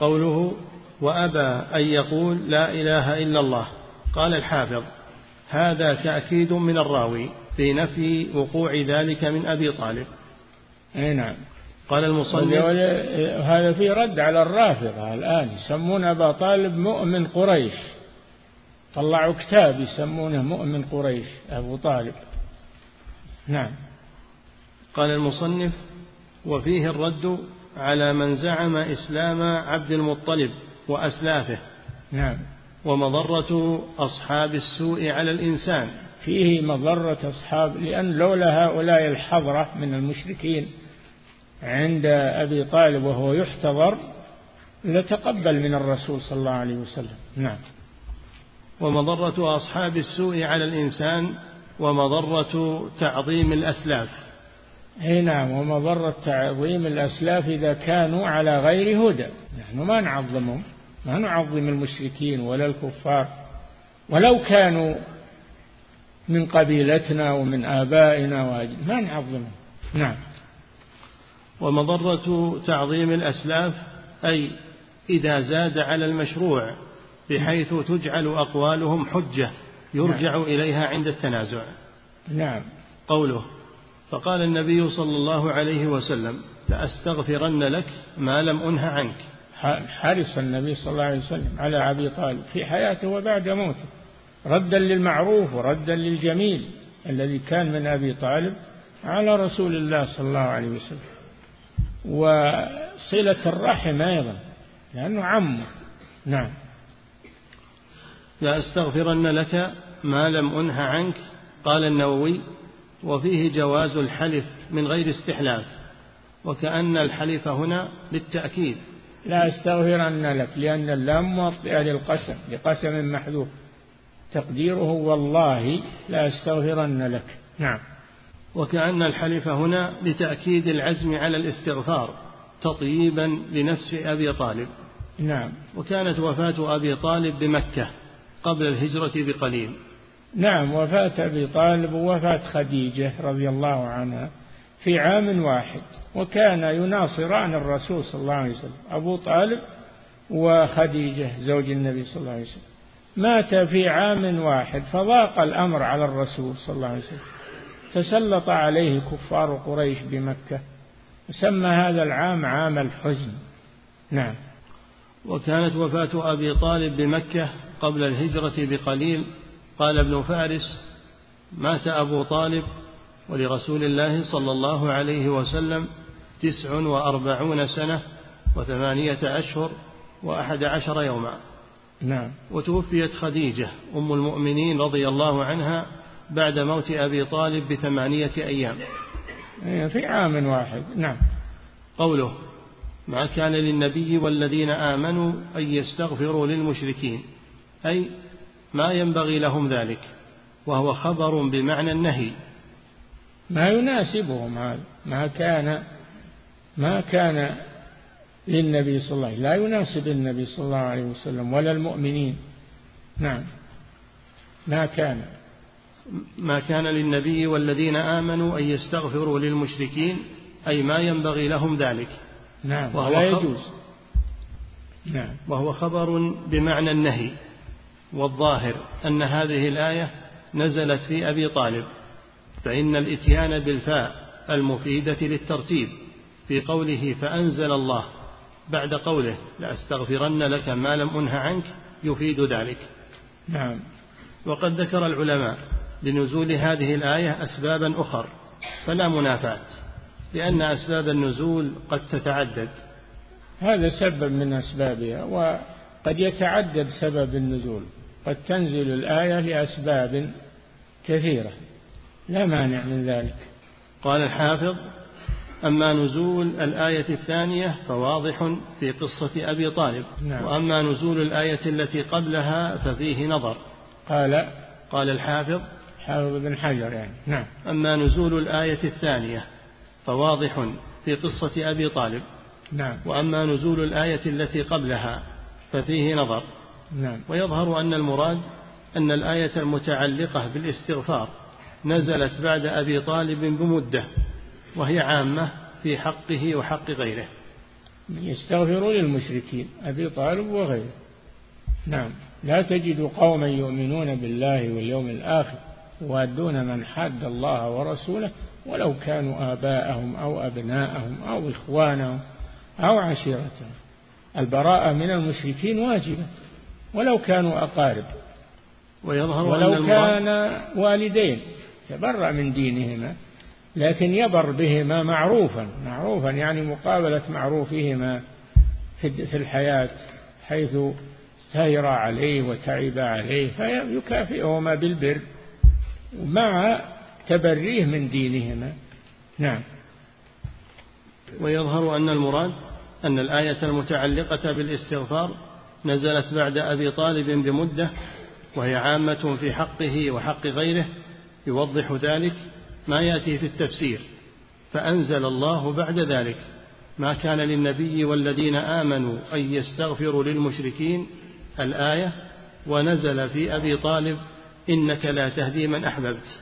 قوله وأبى أن يقول لا إله إلا الله. قال الحافظ هذا تأكيد من الراوي في نفي وقوع ذلك من أبي طالب. أي نعم. قال المصنف هذا في رد على الرافضة الآن يسمون أبا طالب مؤمن قريش. طلعوا كتاب يسمونه مؤمن قريش أبو طالب. نعم. قال المصنف وفيه الرد على من زعم إسلام عبد المطلب وأسلافه. نعم. ومضرة أصحاب السوء على الإنسان. فيه مضرة أصحاب لأن لولا هؤلاء الحضرة من المشركين عند أبي طالب وهو يحتضر لتقبل من الرسول صلى الله عليه وسلم. نعم. ومضرة أصحاب السوء على الإنسان ومضرة تعظيم الأسلاف. إي نعم ومضرة تعظيم الأسلاف إذا كانوا على غير هدى. نحن ما نعظمهم ما نعظم المشركين ولا الكفار. ولو كانوا من قبيلتنا ومن آبائنا وأجل ما نعظمهم. نعم. ومضرة تعظيم الأسلاف أي إذا زاد على المشروع بحيث تجعل أقوالهم حجة يرجع نعم. إليها عند التنازع. نعم. قوله فقال النبي صلى الله عليه وسلم لأستغفرن لك ما لم أنه عنك. حرص النبي صلى الله عليه وسلم على أبي طالب في حياته وبعد موته ردا للمعروف وردا للجميل الذي كان من أبي طالب على رسول الله صلى الله عليه وسلم وصلة الرحم أيضا لأنه عمه نعم. لأستغفرن لك ما لم أنه عنك. قال النووي وفيه جواز الحلف من غير استحلاف وكأن الحلف هنا للتأكيد. لا أستغفرن لك لأن اللام موطئة للقسم لقسم محذوف. تقديره والله لا أستغفرن لك. نعم. وكأن الحلف هنا لتأكيد العزم على الاستغفار تطييبا لنفس أبي طالب. نعم. وكانت وفاة أبي طالب بمكة قبل الهجرة بقليل. نعم وفاة أبي طالب ووفاة خديجة رضي الله عنها في عام واحد وكان يناصران الرسول صلى الله عليه وسلم أبو طالب وخديجة زوج النبي صلى الله عليه وسلم. مات في عام واحد فضاق الأمر على الرسول صلى الله عليه وسلم. تسلط عليه كفار قريش بمكة. سمى هذا العام عام الحزن. نعم. وكانت وفاة أبي طالب بمكة قبل الهجرة بقليل قال ابن فارس مات أبو طالب ولرسول الله صلى الله عليه وسلم تسع وأربعون سنة وثمانية أشهر وأحد عشر يوما. نعم. وتوفيت خديجة أم المؤمنين رضي الله عنها بعد موت أبي طالب بثمانية أيام. إيه، في عام واحد. نعم. قوله ما كان للنبي والذين آمنوا أن يستغفروا للمشركين أي ما ينبغي لهم ذلك وهو خبر بمعنى النهي. ما يناسبهم هذا ما كان ما كان للنبي صلى الله عليه وسلم لا يناسب النبي صلى الله عليه وسلم ولا المؤمنين. نعم. ما كان. ما كان للنبي والذين آمنوا أن يستغفروا للمشركين أي ما ينبغي لهم ذلك. نعم ولا يجوز. نعم. وهو خبر بمعنى النهي. والظاهر أن هذه الآية نزلت في أبي طالب فإن الإتيان بالفاء المفيدة للترتيب في قوله فأنزل الله بعد قوله لأستغفرن لك ما لم أنه عنك يفيد ذلك. نعم. وقد ذكر العلماء لنزول هذه الآية أسبابا أخر فلا منافاة لأن أسباب النزول قد تتعدد. هذا سبب من أسبابها وقد يتعدد سبب النزول. قد تنزل الآية لأسباب كثيرة. لا مانع من ذلك. قال الحافظ أما نزول الآية الثانية فواضح في قصة أبي طالب نعم. وأما نزول الآية التي قبلها ففيه نظر. قال قال الحافظ حافظ بن حجر يعني. نعم. أما نزول الآية الثانية فواضح في قصة أبي طالب نعم. وأما نزول الآية التي قبلها ففيه نظر. نعم. ويظهر أن المراد أن الآية المتعلقة بالاستغفار نزلت بعد أبي طالب بمدة وهي عامة في حقه وحق غيره. يستغفرون للمشركين أبي طالب وغيره. نعم. لا تجد قوما يؤمنون بالله واليوم الآخر يوادون من حاد الله ورسوله ولو كانوا آباءهم أو أبناءهم أو إخوانهم أو عشيرتهم. البراءة من المشركين واجبة. ولو كانوا أقارب. ويظهر ولو أن كان والدين تبرأ من دينهما لكن يبر بهما معروفا. معروفا يعني مقابلة معروفهما في الحياة حيث سير عليه وتعب عليه فيكافئهما بالبر مع تبريه من دينهما. نعم. ويظهر أن المراد أن الآية المتعلقة بالإستغفار نزلت بعد أبي طالب بمدة وهي عامة في حقه وحق غيره يوضح ذلك ما يأتي في التفسير. فأنزل الله بعد ذلك ما كان للنبي والذين آمنوا أن يستغفروا للمشركين الآية ونزل في أبي طالب إنك لا تهدي من أحببت.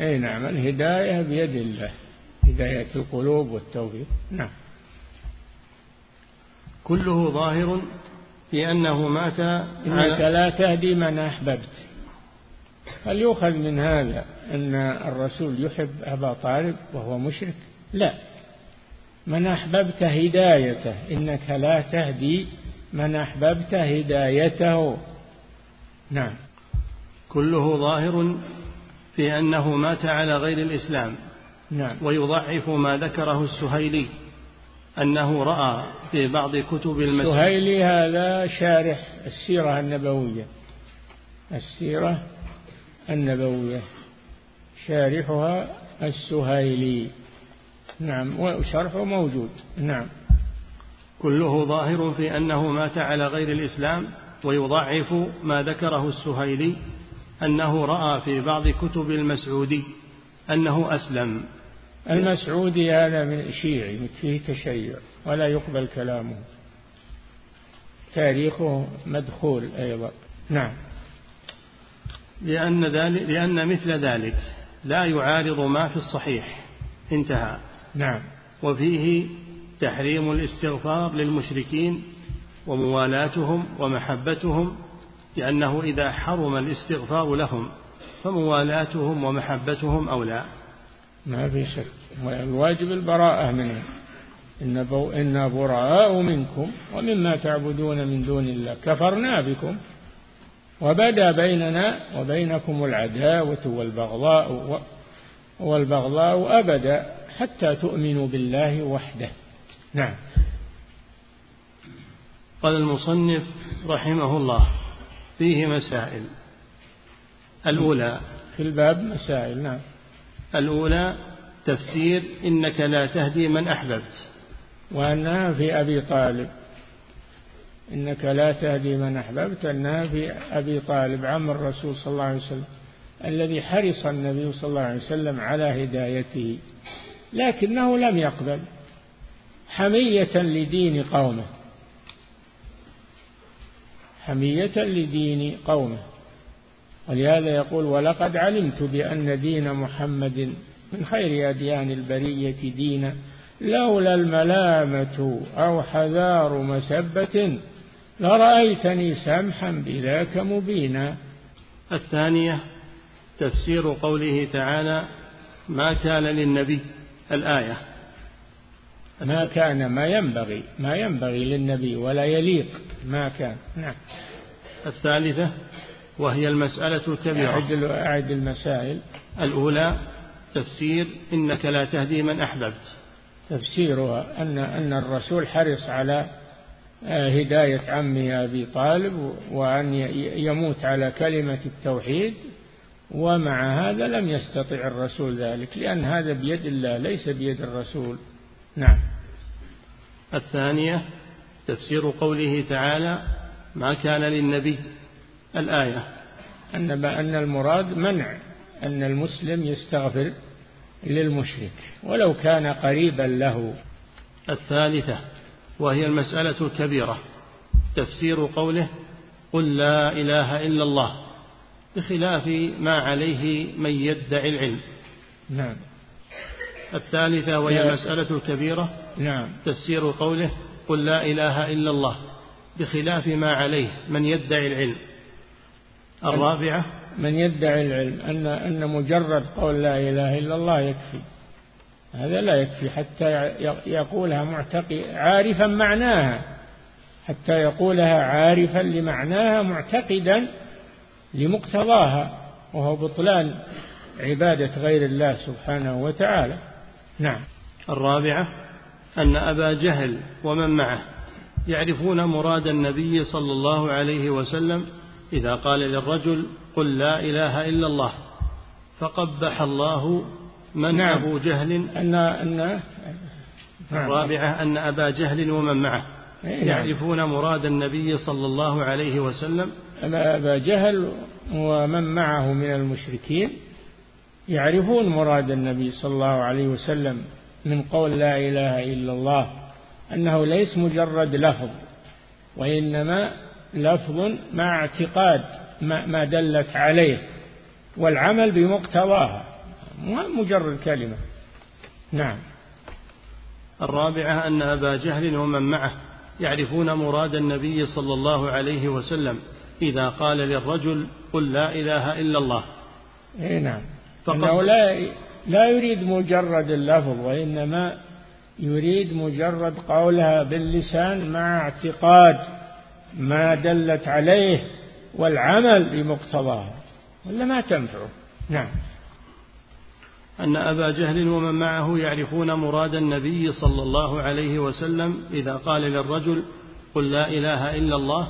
أي نعم الهداية بيد الله هداية القلوب والتوفيق. نعم. كله ظاهر في أنه مات إنك لا تهدي من أحببت. هل يؤخذ من هذا أن الرسول يحب أبا طالب وهو مشرك؟ لا. من أحببت هدايته إنك لا تهدي من أحببت هدايته. نعم. كله ظاهر في أنه مات على غير الإسلام. نعم. ويضعف ما ذكره السهيلي. أنه رأى في بعض كتب المسجد السهيلي هذا شارح السيرة النبوية. السيرة النبوية. شارحها السهيلي. نعم وشرحه موجود. نعم. كله ظاهر في أنه مات على غير الإسلام ويضعف ما ذكره السهيلي أنه رأى في بعض كتب المسعودي أنه أسلم. المسعودي هذا من شيعي فيه تشيع ولا يقبل كلامه. تاريخه مدخول أيضا. نعم. لأن, ذلك لأن مثل ذلك لا يعارض ما في الصحيح. انتهى. نعم. وفيه تحريم الاستغفار للمشركين وموالاتهم ومحبتهم لأنه إذا حرم الاستغفار لهم فموالاتهم ومحبتهم أولى. ما في شك. الواجب البراءة منهم إن إنا براء منكم ومما تعبدون من دون الله. كفرنا بكم وبدا بيننا وبينكم العداوة والبغضاء والبغضاء أبدا حتى تؤمنوا بالله وحده. نعم. قال المصنف رحمه الله فيه مسائل. الأولى في الباب مسائل نعم. الأولى تفسير إنك لا تهدي من أحببت. وأنها في أبي طالب. إنك لا تهدي من أحببت. أنها في أبي طالب عم الرسول صلى الله عليه وسلم الذي حرص النبي صلى الله عليه وسلم على هدايته لكنه لم يقبل. حمية لدين قومه. حمية لدين قومه. ولهذا يقول ولقد علمت بأن دين محمد من خير أديان البرية دينا لولا الملامة أو حذار مسبة لرأيتني سمحا بذاك مبينا. الثانية تفسير قوله تعالى ما كان للنبي الآية. ما كان ما ينبغي ما ينبغي للنبي ولا يليق. ما كان نعم. الثالثة وهي المسألة الكبيرة. أعد, أعد المسائل. الأولى تفسير إنك لا تهدي من أحببت. تفسيرها أن أن الرسول حرص على آه، هداية عمه أبي طالب وأن يموت على كلمة التوحيد ومع هذا لم يستطع الرسول ذلك لأن هذا بيد الله ليس بيد الرسول. نعم. الثانية تفسير قوله تعالى ما كان للنبي الآية. أن أن المراد منع أن المسلم يستغفر للمشرك ولو كان قريبا له. الثالثة وهي المسألة الكبيرة تفسير قوله قل لا إله إلا الله بخلاف ما عليه من يدعي العلم. نعم. الثالثة وهي المسألة الكبيرة نعم. تفسير قوله قل لا إله إلا الله بخلاف ما عليه من يدعي العلم. الرابعة من يدعي العلم أن أن مجرد قول لا إله إلا الله يكفي. هذا لا يكفي حتى يقولها معتقد عارفا معناها حتى يقولها عارفا لمعناها معتقدا لمقتضاها وهو بطلان عبادة غير الله سبحانه وتعالى. نعم. الرابعة أن أبا جهل ومن معه يعرفون مراد النبي صلى الله عليه وسلم إذا قال للرجل قل لا إله إلا الله فقبح الله من نعم. أبو جهل أن أن نعم. الرابعة أن أبا جهل ومن معه نعم. يعرفون مراد النبي صلى الله عليه وسلم أبا جهل ومن معه من المشركين يعرفون مراد النبي صلى الله عليه وسلم من قول لا إله إلا الله أنه ليس مجرد لفظ وإنما لفظ مع اعتقاد ما دلت عليه والعمل بمقتضاها مجرد كلمة. نعم. الرابعة أن أبا جهل ومن معه يعرفون مراد النبي صلى الله عليه وسلم إذا قال للرجل قل لا إله إلا الله. إيه نعم. أنه لا لا يريد مجرد اللفظ وإنما يريد مجرد قولها باللسان مع اعتقاد. ما دلت عليه والعمل بمقتضاها ولا ما تنفعه؟ نعم. أن أبا جهل ومن معه يعرفون مراد النبي صلى الله عليه وسلم إذا قال للرجل قل لا إله إلا الله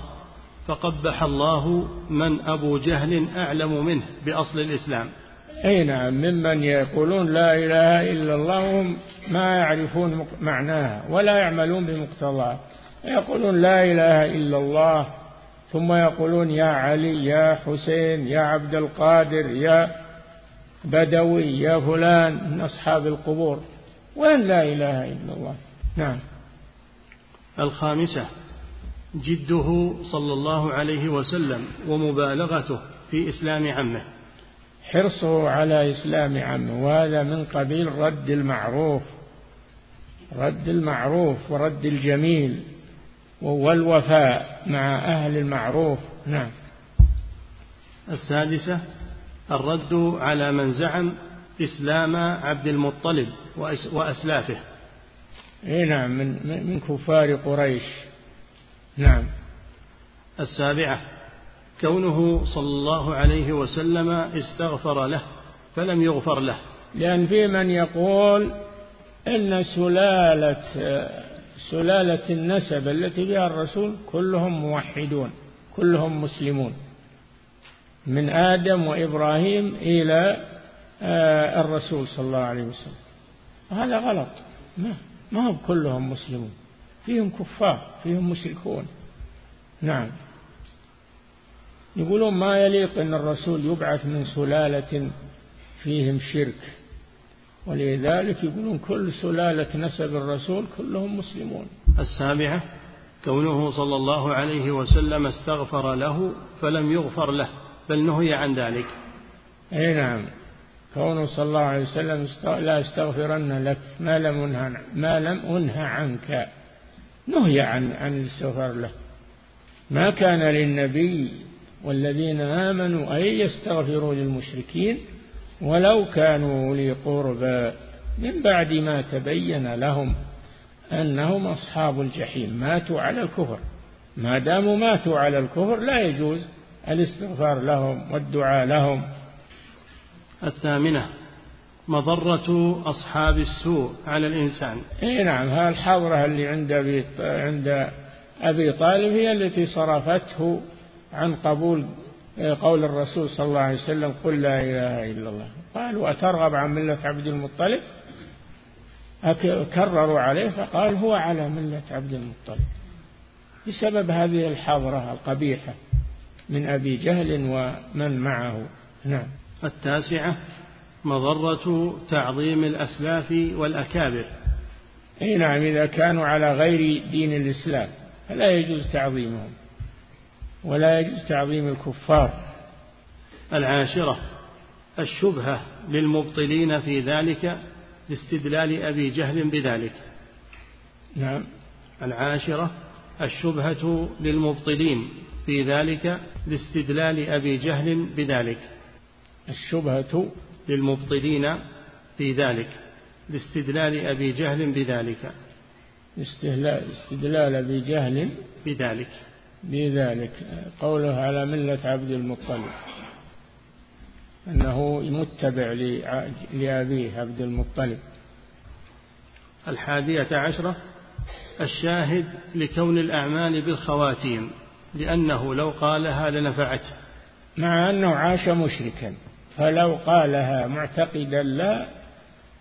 فقبح الله من أبو جهل أعلم منه بأصل الإسلام. أي نعم ممن يقولون لا إله إلا الله ما يعرفون معناها ولا يعملون بمقتضاها يقولون لا إله إلا الله ثم يقولون يا علي يا حسين يا عبد القادر يا بدوي يا فلان من أصحاب القبور. وين لا إله إلا الله؟ نعم. الخامسة جده صلى الله عليه وسلم ومبالغته في إسلام عمه. حرصه على إسلام عمه وهذا من قبيل رد المعروف رد المعروف ورد الجميل. والوفاء مع أهل المعروف. نعم. السادسة الرد على من زعم إسلام عبد المطلب وأسلافه. إي نعم من من كفار قريش. نعم. السابعة كونه صلى الله عليه وسلم استغفر له فلم يغفر له. لأن في من يقول إن سلالة سلالة النسب التي بها الرسول كلهم موحدون كلهم مسلمون. من آدم وإبراهيم إلى آه، الرسول صلى الله عليه وسلم. هذا غلط. ما ما هم كلهم مسلمون. فيهم كفار فيهم مشركون. نعم. يقولون ما يليق أن الرسول يبعث من سلالة فيهم شرك. ولذلك يقولون كل سلالة نسب الرسول كلهم مسلمون. السابعة كونه صلى الله عليه وسلم استغفر له فلم يغفر له بل نهي عن ذلك. أي نعم. كونه صلى الله عليه وسلم لا استغفرن لك ما لم أنهى ما لم أنهى عنك. نهي عن عن الاستغفار له. ما كان للنبي والذين آمنوا أن يستغفروا للمشركين ولو كانوا أولي قربى من بعد ما تبين لهم أنهم أصحاب الجحيم ماتوا على الكفر. ما داموا ماتوا على الكفر لا يجوز الاستغفار لهم والدعاء لهم. الثامنة مضرة أصحاب السوء على الإنسان. إيه نعم ها الحضرة اللي عند أبي عند أبي طالب هي التي صرفته عن قبول قول الرسول صلى الله عليه وسلم قل لا إله إلا الله. قال وأترغب عن ملة عبد المطلب؟ كرروا عليه فقال هو على ملة عبد المطلب. بسبب هذه الحضرة القبيحة من أبي جهل ومن معه. نعم. التاسعة مضرة تعظيم الأسلاف والأكابر. أي نعم إذا كانوا على غير دين الإسلام فلا يجوز تعظيمهم. ولا يجوز تعظيم الكفار. العاشرة الشبهة للمبطلين في ذلك لاستدلال أبي جهل بذلك. نعم. العاشرة الشبهة للمبطلين في ذلك لاستدلال أبي جهل بذلك. الشبهة للمبطلين في ذلك لاستدلال أبي جهل بذلك. استدلال أبي جهل بذلك. بذلك قوله على ملة عبد المطلب أنه متبع لأبيه عبد المطلب. الحادية عشرة الشاهد لكون الأعمال بالخواتيم لأنه لو قالها لنفعته. مع أنه عاش مشركا فلو قالها معتقدا لا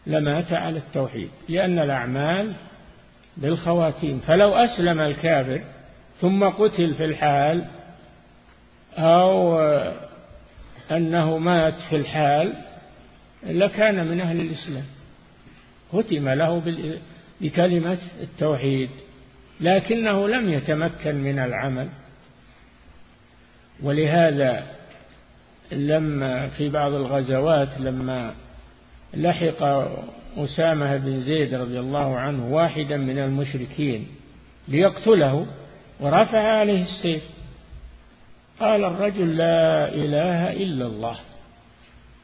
لمات على التوحيد لأن الأعمال بالخواتيم. فلو أسلم الكافر ثم قتل في الحال أو أنه مات في الحال لكان من أهل الإسلام. ختم له بكلمة التوحيد لكنه لم يتمكن من العمل. ولهذا لما في بعض الغزوات لما لحق أسامة بن زيد رضي الله عنه واحدا من المشركين ليقتله ورفع عليه السيف. قال الرجل لا إله إلا الله.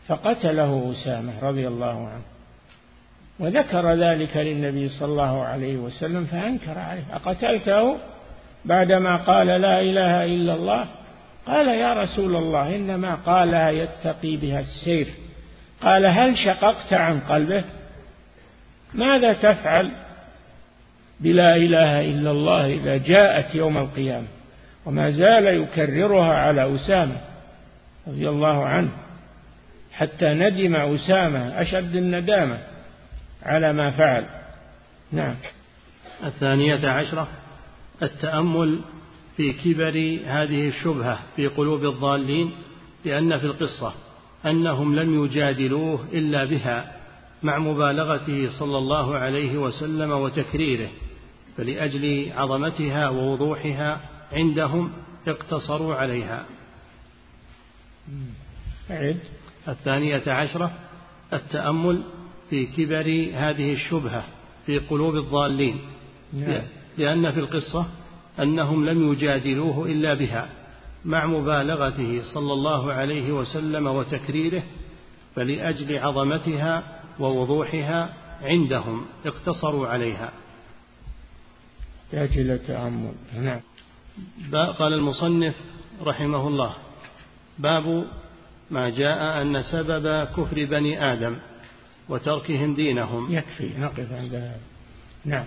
فقتله أسامة رضي الله عنه. وذكر ذلك للنبي صلى الله عليه وسلم فأنكر عليه. أقتلته بعدما قال لا إله إلا الله؟ قال يا رسول الله إنما قالها يتقي بها السيف. قال هل شققت عن قلبه؟ ماذا تفعل؟ بلا إله إلا الله إذا جاءت يوم القيامة. وما زال يكررها على أسامة رضي الله عنه حتى ندم أسامة أشد الندامة على ما فعل. نعم. الثانية عشرة التأمل في كبر هذه الشبهة في قلوب الضالين لأن في القصة أنهم لم يجادلوه إلا بها مع مبالغته صلى الله عليه وسلم وتكريره. فلأجل عظمتها ووضوحها عندهم اقتصروا عليها عد. الثانية عشرة التأمل في كبر هذه الشبهة في قلوب الضالين نعم. لأن في القصة أنهم لم يجادلوه إلا بها مع مبالغته صلى الله عليه وسلم وتكريره فلأجل عظمتها ووضوحها عندهم اقتصروا عليها تحتاج إلى تأمل نعم. قال المصنف رحمه الله. باب ما جاء أن سبب كفر بني آدم وتركهم دينهم. يكفي نقف عند هذا. نعم.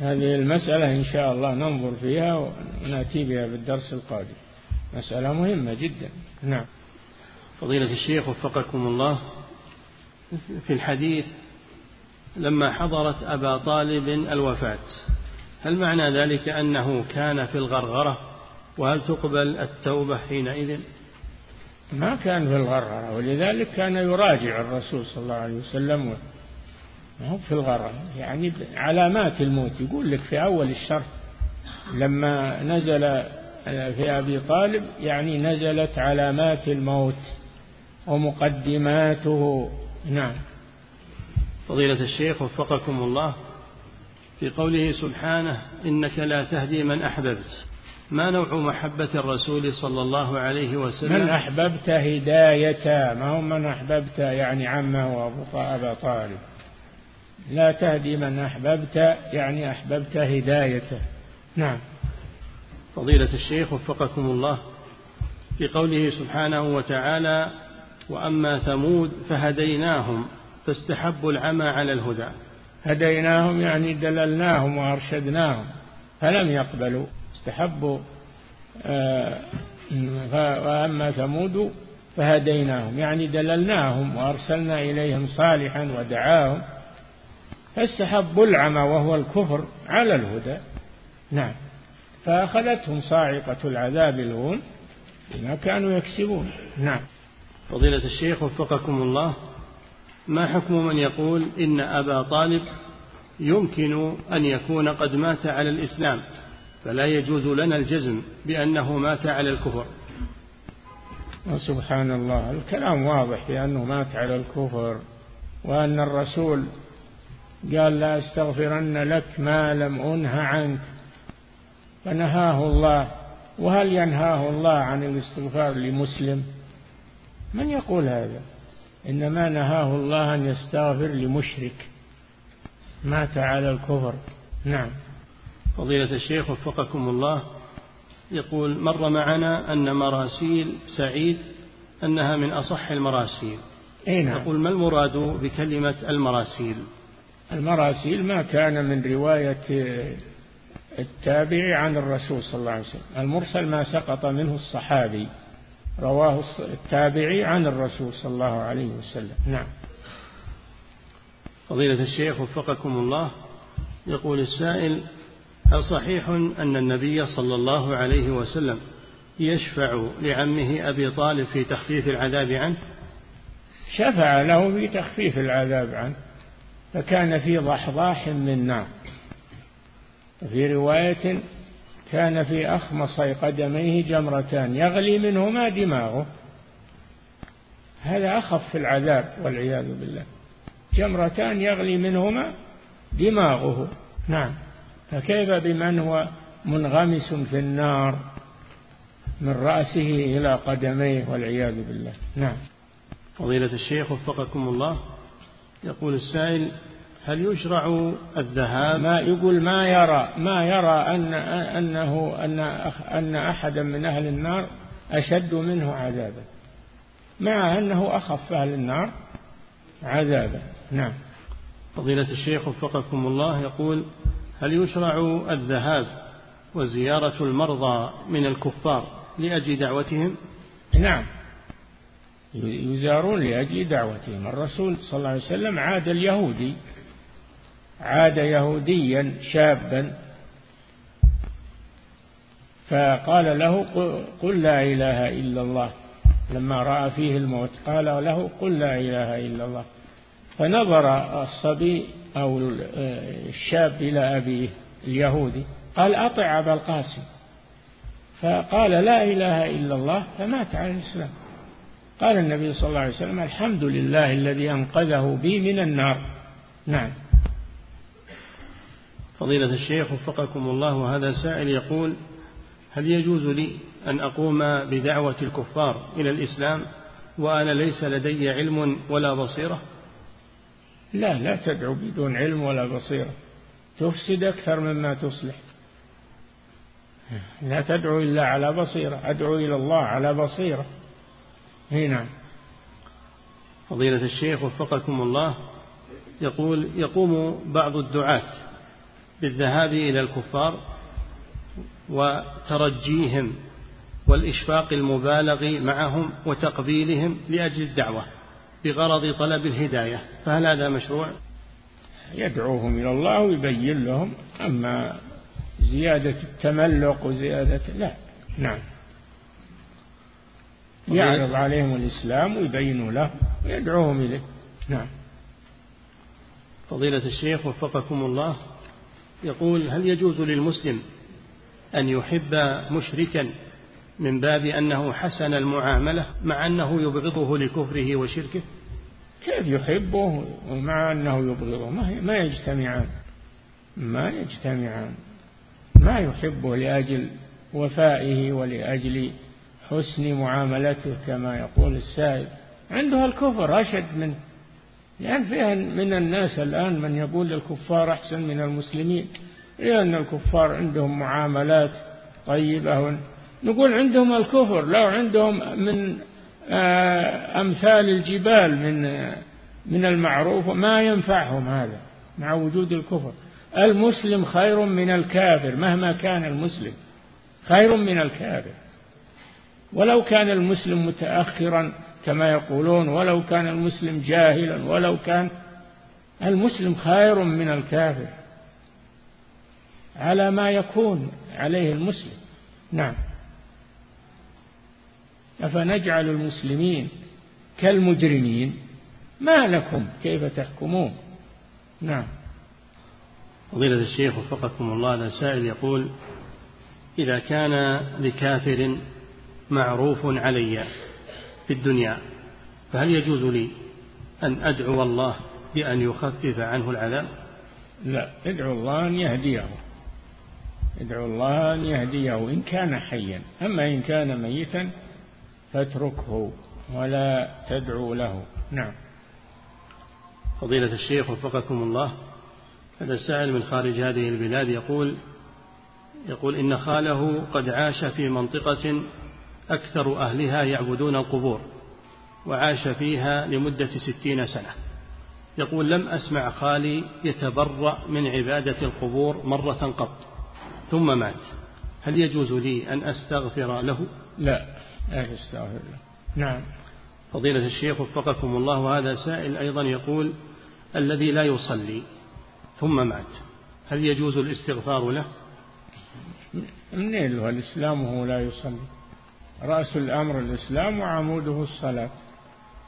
هذه المسألة إن شاء الله ننظر فيها ونأتي بها بالدرس القادم. مسألة مهمة جدا. نعم. فضيلة الشيخ وفقكم الله في الحديث لما حضرت أبا طالب الوفاة. هل معنى ذلك أنه كان في الغرغرة؟ وهل تقبل التوبة حينئذ؟ ما كان في الغرغرة ولذلك كان يراجع الرسول صلى الله عليه وسلم هو في الغرغرة. يعني علامات الموت يقول لك في أول الشر لما نزل في أبي طالب يعني نزلت علامات الموت ومقدماته. نعم. فضيلة الشيخ وفقكم الله في قوله سبحانه إنك لا تهدي من أحببت. ما نوع محبة الرسول صلى الله عليه وسلم؟ من أحببت هداية ما هو من أحببت؟ يعني عمه وأبو أبا طالب. لا تهدي من أحببت يعني أحببت هدايته. نعم. فضيلة الشيخ وفقكم الله في قوله سبحانه وتعالى وأما ثمود فهديناهم. فاستحبوا العمى على الهدى. هديناهم يعني دللناهم وأرشدناهم فلم يقبلوا استحبوا آه، وأما ثمود فهديناهم يعني دللناهم وأرسلنا إليهم صالحا ودعاهم فاستحبوا العمى وهو الكفر على الهدى. نعم. فأخذتهم صاعقة العذاب الهون بما كانوا يكسبون. نعم. فضيلة الشيخ وفقكم الله. ما حكم من يقول إن أبا طالب يمكن أن يكون قد مات على الإسلام فلا يجوز لنا الجزم بأنه مات على الكفر. سبحان الله الكلام واضح بأنه مات على الكفر وأن الرسول قال لا أستغفرن لك ما لم أنه عنك فنهاه الله. وهل ينهاه الله عن الاستغفار لمسلم؟ من يقول هذا؟ إنما نهاه الله أن يستغفر لمشرك. مات على الكفر. نعم. فضيلة الشيخ وفقكم الله يقول مر معنا أن مراسيل سعيد أنها من أصح المراسيل. أي نعم. يقول ما المراد بكلمة المراسيل؟ المراسيل ما كان من رواية التابع عن الرسول صلى الله عليه وسلم. المرسل ما سقط منه الصحابي. رواه التابعي عن الرسول صلى الله عليه وسلم. نعم. فضيلة الشيخ وفقكم الله يقول السائل هل صحيح أن النبي صلى الله عليه وسلم يشفع لعمه أبي طالب في تخفيف العذاب عنه؟ شفع له في تخفيف العذاب عنه فكان في ضحضاح من نار. وفي رواية كان في أخمصي قدميه جمرتان يغلي منهما دماغه. هذا أخف في العذاب والعياذ بالله. جمرتان يغلي منهما دماغه. نعم. فكيف بمن هو منغمس في النار من رأسه إلى قدميه والعياذ بالله؟ نعم. فضيلة الشيخ وفقكم الله يقول السائل هل يشرع الذهاب؟ ما يقول ما يرى ما يرى أن أنه أن أن أحدا من أهل النار أشد منه عذابا. مع أنه أخف أهل النار عذابا. نعم. فضيلة الشيخ وفقكم الله يقول هل يشرع الذهاب وزيارة المرضى من الكفار لأجل دعوتهم؟ نعم. يزارون لأجل دعوتهم. الرسول صلى الله عليه وسلم عاد اليهودي عاد يهوديا شابا فقال له قل لا إله إلا الله. لما رأى فيه الموت قال له قل لا إله إلا الله. فنظر الصبي أو الشاب إلى أبيه اليهودي قال أطع أبا القاسم. فقال لا إله إلا الله فمات على الإسلام قال النبي صلى الله عليه وسلم الحمد لله الذي أنقذه بي من النار. نعم. فضيلة الشيخ وفقكم الله وهذا سائل يقول هل يجوز لي أن أقوم بدعوة الكفار إلى الإسلام وأنا ليس لدي علم ولا بصيرة؟ لا لا تدعو بدون علم ولا بصيرة. تفسد أكثر مما تصلح. لا تدعو إلا على بصيرة. أدعو إلى الله على بصيرة. هنا فضيلة الشيخ وفقكم الله يقول يقوم بعض الدعاة بالذهاب إلى الكفار وترجيهم والإشفاق المبالغ معهم وتقبيلهم لأجل الدعوة بغرض طلب الهداية فهل هذا مشروع؟ يدعوهم إلى الله ويبين لهم أما زيادة التملق وزيادة لا نعم. يعرض عليهم الإسلام ويبين له ويدعوهم إليه. نعم. فضيلة الشيخ وفقكم الله يقول هل يجوز للمسلم أن يحب مشركا من باب أنه حسن المعاملة مع أنه يبغضه لكفره وشركه؟ كيف يحبه ومع أنه يبغضه؟ ما يجتمعان. ما يجتمعان. ما يحبه لأجل وفائه ولأجل حسن معاملته كما يقول السائل. عنده الكفر أشد منه. لأن فيها من الناس الآن من يقول للكفار أحسن من المسلمين لأن الكفار عندهم معاملات طيبة. نقول عندهم الكفر لو عندهم من آه، أمثال الجبال من من المعروف ما ينفعهم هذا مع وجود الكفر. المسلم خير من الكافر مهما كان المسلم خير من الكافر. ولو كان المسلم متأخرا كما يقولون ولو كان المسلم جاهلا ولو كان المسلم خير من الكافر على ما يكون عليه المسلم. نعم. أفنجعل المسلمين كالمجرمين؟ ما لكم؟ كيف تحكمون؟ نعم. فضيلة الشيخ وفقكم الله هذا سائل يقول إذا كان لكافر معروف علي في الدنيا فهل يجوز لي أن أدعو الله بأن يخفف عنه العذاب؟ لا ادعو الله أن يهديه. ادعو الله أن يهديه إن كان حيا. أما إن كان ميتا فاتركه ولا تدعو له. نعم. فضيلة الشيخ وفقكم الله هذا السائل من خارج هذه البلاد يقول يقول إن خاله قد عاش في منطقة أكثر أهلها يعبدون القبور وعاش فيها لمدة ستين سنة. يقول لم أسمع خالي يتبرأ من عبادة القبور مرة قط ثم مات. هل يجوز لي أن أستغفر له؟ لا لا تستغفر له. نعم. فضيلة الشيخ وفقكم الله وهذا سائل أيضا يقول الذي لا يصلي ثم مات هل يجوز الاستغفار له؟ منين له الإسلام وهو لا يصلي؟ رأس الأمر الإسلام وعموده الصلاة.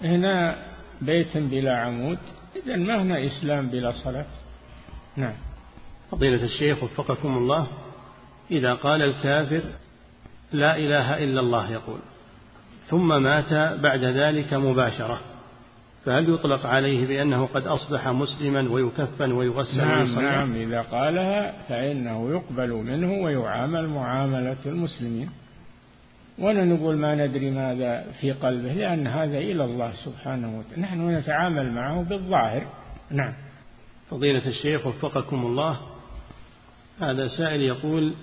هنا بيت بلا عمود إذا ما هنا إسلام بلا صلاة؟ نعم. فضيلة الشيخ وفقكم الله إذا قال الكافر لا إله إلا الله يقول ثم مات بعد ذلك مباشرة فهل يطلق عليه بأنه قد أصبح مسلما ويكفن ويغسل نعم ويصلى نعم إذا قالها فإنه يقبل منه ويعامل معاملة المسلمين. ولا نقول ما ندري ماذا في قلبه لأن هذا إلى الله سبحانه وتعالى. نحن نتعامل معه بالظاهر. نعم. فضيلة الشيخ وفقكم الله هذا سائل يقول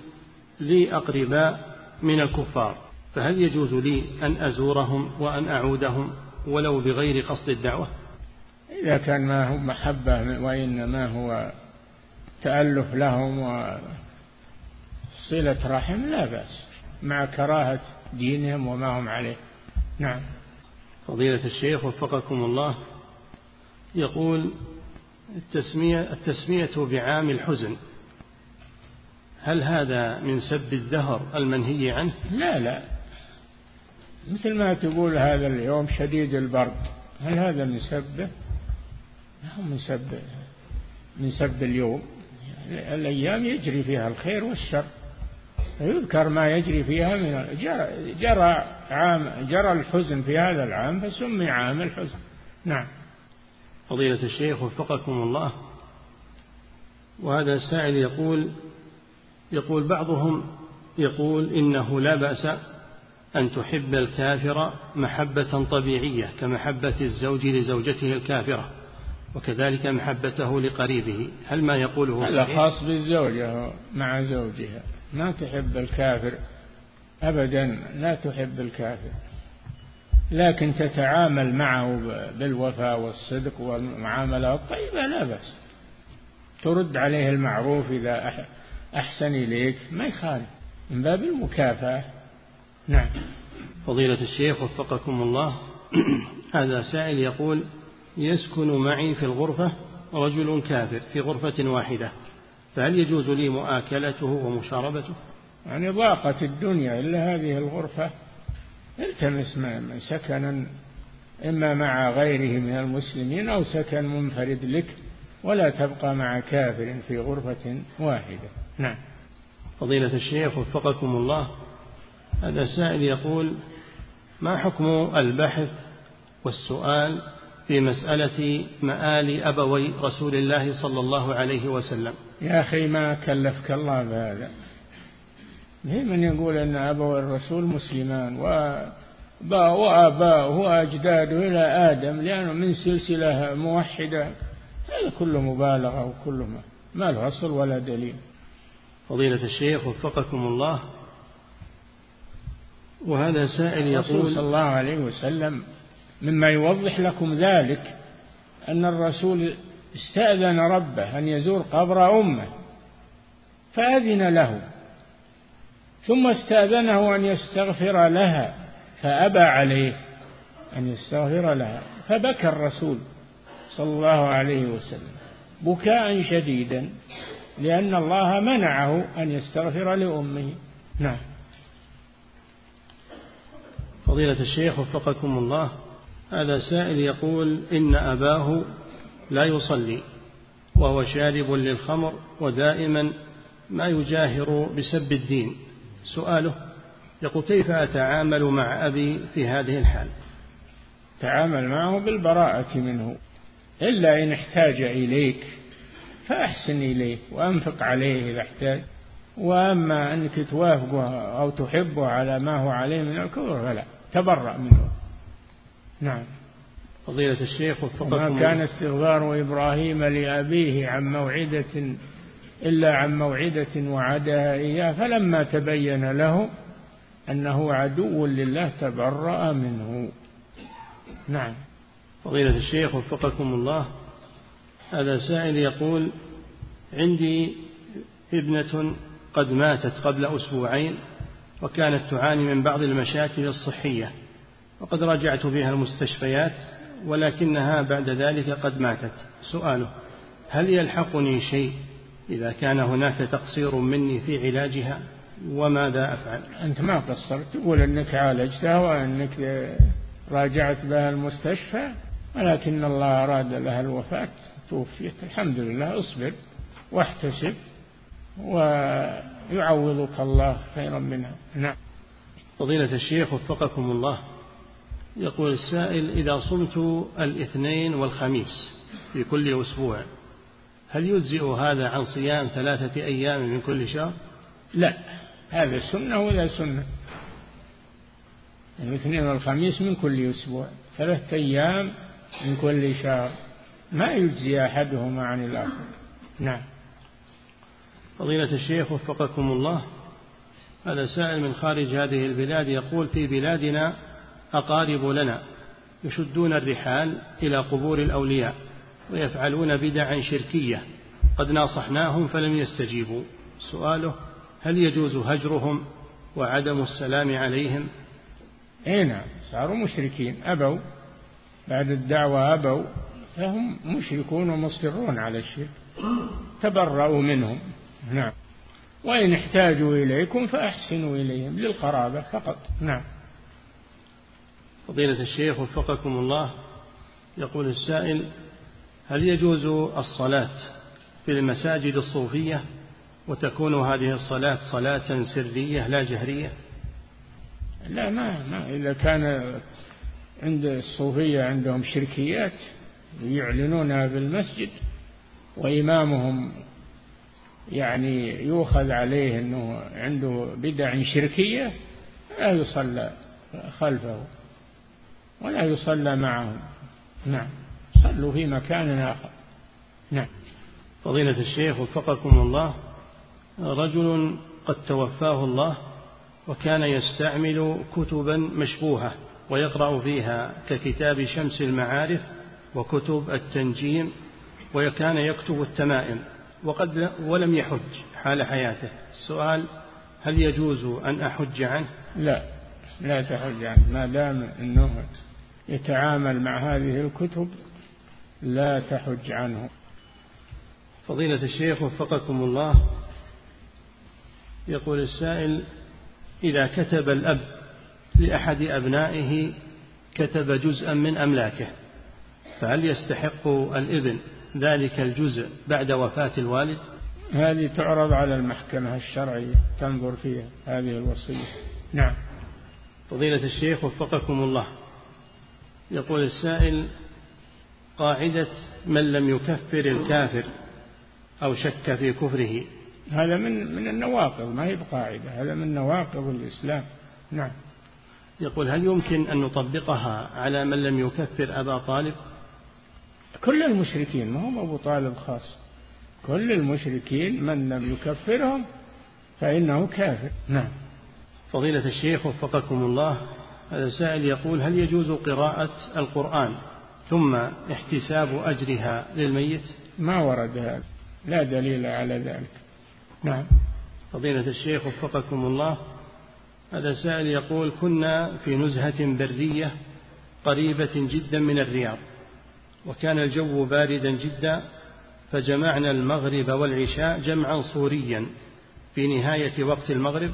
لي أقرباء من الكفار فهل يجوز لي أن أزورهم وأن أعودهم ولو بغير قصد الدعوة؟ إذا كان ما هو محبة وإنما هو تألف لهم وصلة رحم لا بأس. مع كراهة دينهم وما هم عليه. نعم. فضيلة الشيخ وفقكم الله يقول التسمية, التسمية بعام الحزن هل هذا من سب الدهر المنهي عنه؟ لا لا. مثل ما تقول هذا اليوم شديد البرد هل هذا من سبه؟ هو من سب من سب اليوم. الأيام يجري فيها الخير والشر. يذكر ما يجري فيها من جرى, عام جرى الحزن في هذا العام فسمي عام الحزن. نعم. فضيلة الشيخ وفقكم الله. وهذا السائل يقول يقول بعضهم يقول إنه لا بأس أن تحب الكافر محبة طبيعية كمحبة الزوج لزوجته الكافرة وكذلك محبته لقريبه. هل ما يقوله هذا خاص بالزوجة مع زوجها. ما تحب الكافر أبدا لا تحب الكافر. لكن تتعامل معه بالوفاء والصدق والمعاملة الطيبة لا بأس. ترد عليه المعروف إذا أحسن إليك ما يخالف. من باب المكافأة. نعم. فضيلة الشيخ وفقكم الله. هذا سائل يقول يسكن معي في الغرفة رجل كافر في غرفة واحدة. فهل يجوز لي مؤاكلته ومشاربته؟ يعني ضاقت الدنيا إلا هذه الغرفة. التمس سكنا إما مع غيره من المسلمين أو سكن منفرد لك ولا تبقى مع كافر في غرفة واحدة. نعم. فضيلة الشيخ وفقكم الله هذا سائل يقول ما حكم البحث والسؤال في مسألة مآل أبوي رسول الله صلى الله عليه وسلم؟ يا أخي ما كلفك الله بهذا. من يقول أن أبوي الرسول مسلمان؟ وآباؤه وأجداده إلى آدم لأنه من سلسلة موحدة. هذا كله مبالغة وكله ما, ما له أصل ولا دليل. فضيلة الشيخ وفقكم الله. وهذا سائل يقول صلى الله عليه وسلم مما يوضح لكم ذلك أن الرسول استأذن ربه أن يزور قبر أمه فأذن له. ثم استأذنه أن يستغفر لها فأبى عليه أن يستغفر لها. فبكى الرسول صلى الله عليه وسلم بكاء شديدا لأن الله منعه أن يستغفر لأمه. نعم. فضيلة الشيخ وفقكم الله هذا سائل يقول إن أباه لا يصلي وهو شارب للخمر ودائما ما يجاهر بسب الدين. سؤاله يقول كيف أتعامل مع أبي في هذه الحال؟ تعامل معه بالبراءة منه. إلا إن احتاج إليك فأحسن إليه وأنفق عليه إذا احتاج. وأما أنك توافقه أو تحبه على ما هو عليه من الكفر فلا تبرأ منه. نعم. فضيلة الشيخ وفقكم وما كان استغفار إبراهيم لأبيه عن موعدة إلا عن موعدة وعدها إياه فلما تبين له أنه عدو لله تبرأ منه. نعم. فضيلة الشيخ وفقكم الله. هذا سائل يقول عندي ابنة قد ماتت قبل أسبوعين وكانت تعاني من بعض المشاكل الصحية وقد راجعت بها المستشفيات ولكنها بعد ذلك قد ماتت. سؤاله هل يلحقني شيء إذا كان هناك تقصير مني في علاجها؟ وماذا أفعل؟ أنت ما قصرت. تقول أنك عالجتها وأنك راجعت بها المستشفى ولكن الله أراد لها الوفاة توفيت. الحمد لله اصبر واحتسب ويعوضك الله خيرا منها. نعم. فضيلة الشيخ وفقكم الله. يقول السائل إذا صمت الاثنين والخميس في كل أسبوع هل يجزئ هذا عن صيام ثلاثة أيام من كل شهر؟ لا هذا سنة ولا سنة؟ الاثنين والخميس من كل أسبوع ثلاثة أيام من كل شهر ما يجزي أحدهما عن الآخر. نعم. فضيلة الشيخ وفقكم الله هذا سائل من خارج هذه البلاد يقول في بلادنا أقارب لنا يشدون الرحال إلى قبور الأولياء ويفعلون بدعا شركية. قد ناصحناهم فلم يستجيبوا. سؤاله هل يجوز هجرهم وعدم السلام عليهم؟ اي نعم صاروا مشركين أبوا. بعد الدعوة أبوا فهم مشركون ومصرون على الشرك. تبرأوا منهم نعم. وإن احتاجوا إليكم فأحسنوا إليهم للقرابة فقط نعم. فضيلة الشيخ وفقكم الله يقول السائل هل يجوز الصلاة في المساجد الصوفية وتكون هذه الصلاة صلاة سرية لا جهرية؟ لا ما, ما. إذا كان عند الصوفية عندهم شركيات يعلنونها بالمسجد وإمامهم يعني يؤخذ عليه أنه عنده بدع شركية لا يصلى خلفه. ولا يصلى معهم. نعم. صلوا في مكان آخر. نعم. فضيلة الشيخ وفقكم الله رجل قد توفاه الله وكان يستعمل كتبا مشبوهة ويقرأ فيها ككتاب شمس المعارف وكتب التنجيم وكان يكتب التمائم وقد ولم يحج حال حياته. السؤال هل يجوز أن أحج عنه؟ لا. لا تحج عنه. ما دام أنه يتعامل مع هذه الكتب لا تحج عنه. فضيلة الشيخ وفقكم الله يقول السائل إذا كتب الأب لأحد أبنائه كتب جزءا من أملاكه فهل يستحق الإبن ذلك الجزء بعد وفاة الوالد؟ هذه تعرض على المحكمة الشرعية تنظر فيها هذه الوصية. نعم. فضيلة الشيخ وفقكم الله يقول السائل قاعدة من لم يكفر الكافر أو شك في كفره. هذا من من النواقض ما هي بقاعدة هذا من نواقض الإسلام. نعم. يقول هل يمكن أن نطبقها على من لم يكفر أبا طالب؟ كل المشركين ما هم أبو طالب خاص. كل المشركين من لم يكفرهم فإنه كافر. نعم. فضيلة الشيخ وفقكم الله هذا سائل يقول هل يجوز قراءة القرآن ثم احتساب أجرها للميت؟ ما ورد هذا. لا دليل على ذلك. نعم. فضيلة الشيخ وفقكم الله هذا سائل يقول كنا في نزهة برية قريبة جدا من الرياض وكان الجو باردا جدا فجمعنا المغرب والعشاء جمعا صوريا في نهاية وقت المغرب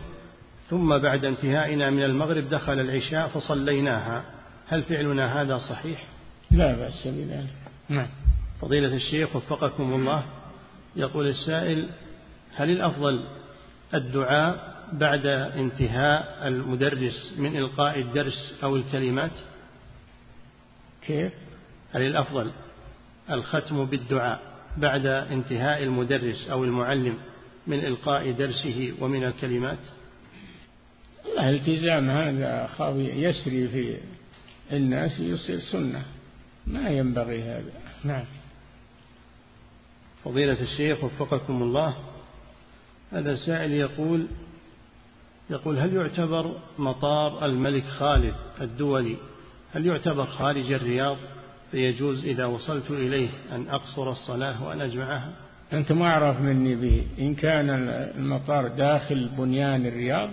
ثم بعد انتهائنا من المغرب دخل العشاء فصليناها. هل فعلنا هذا صحيح؟ لا بأس بذلك. نعم. فضيلة الشيخ وفقكم الله. يقول السائل هل الأفضل الدعاء بعد انتهاء المدرس من إلقاء الدرس أو الكلمات؟ كيف؟ هل الأفضل الختم بالدعاء بعد انتهاء المدرس أو المعلم من إلقاء درسه ومن الكلمات؟ الالتزام هذا خاوي يسري في الناس يصير سنة. ما ينبغي هذا. نعم. فضيلة الشيخ وفقكم الله هذا سائل يقول يقول هل يعتبر مطار الملك خالد الدولي هل يعتبر خارج الرياض؟ فيجوز إذا وصلت إليه أن أقصر الصلاة وأن أجمعها؟ أنت ما أعرف مني به. إن كان المطار داخل بنيان الرياض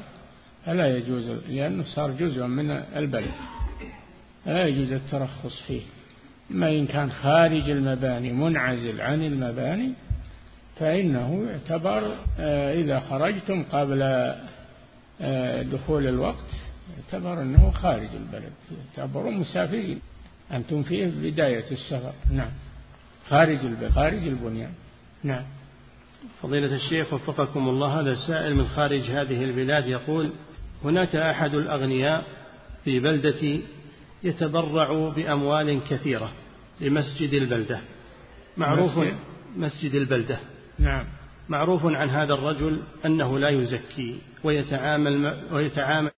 فلا يجوز لأنه صار جزء من البلد. لا يجوز الترخص فيه. أما إن كان خارج المباني منعزل عن المباني فإنه يعتبر آه، إذا خرجتم قبل آه، دخول الوقت يعتبر أنه خارج البلد يعتبرون مسافرين. أنتم فيه بداية السفر. نعم. خارج البلد خارج البنيان. نعم. فضيلة الشيخ وفقكم الله هذا سائل من خارج هذه البلاد يقول هناك أحد الأغنياء في بلدتي يتبرع بأموال كثيرة لمسجد البلدة. معروف مسجد, مسجد البلدة. نعم. معروف عن هذا الرجل أنه لا يزكي ويتعامل ويتعامل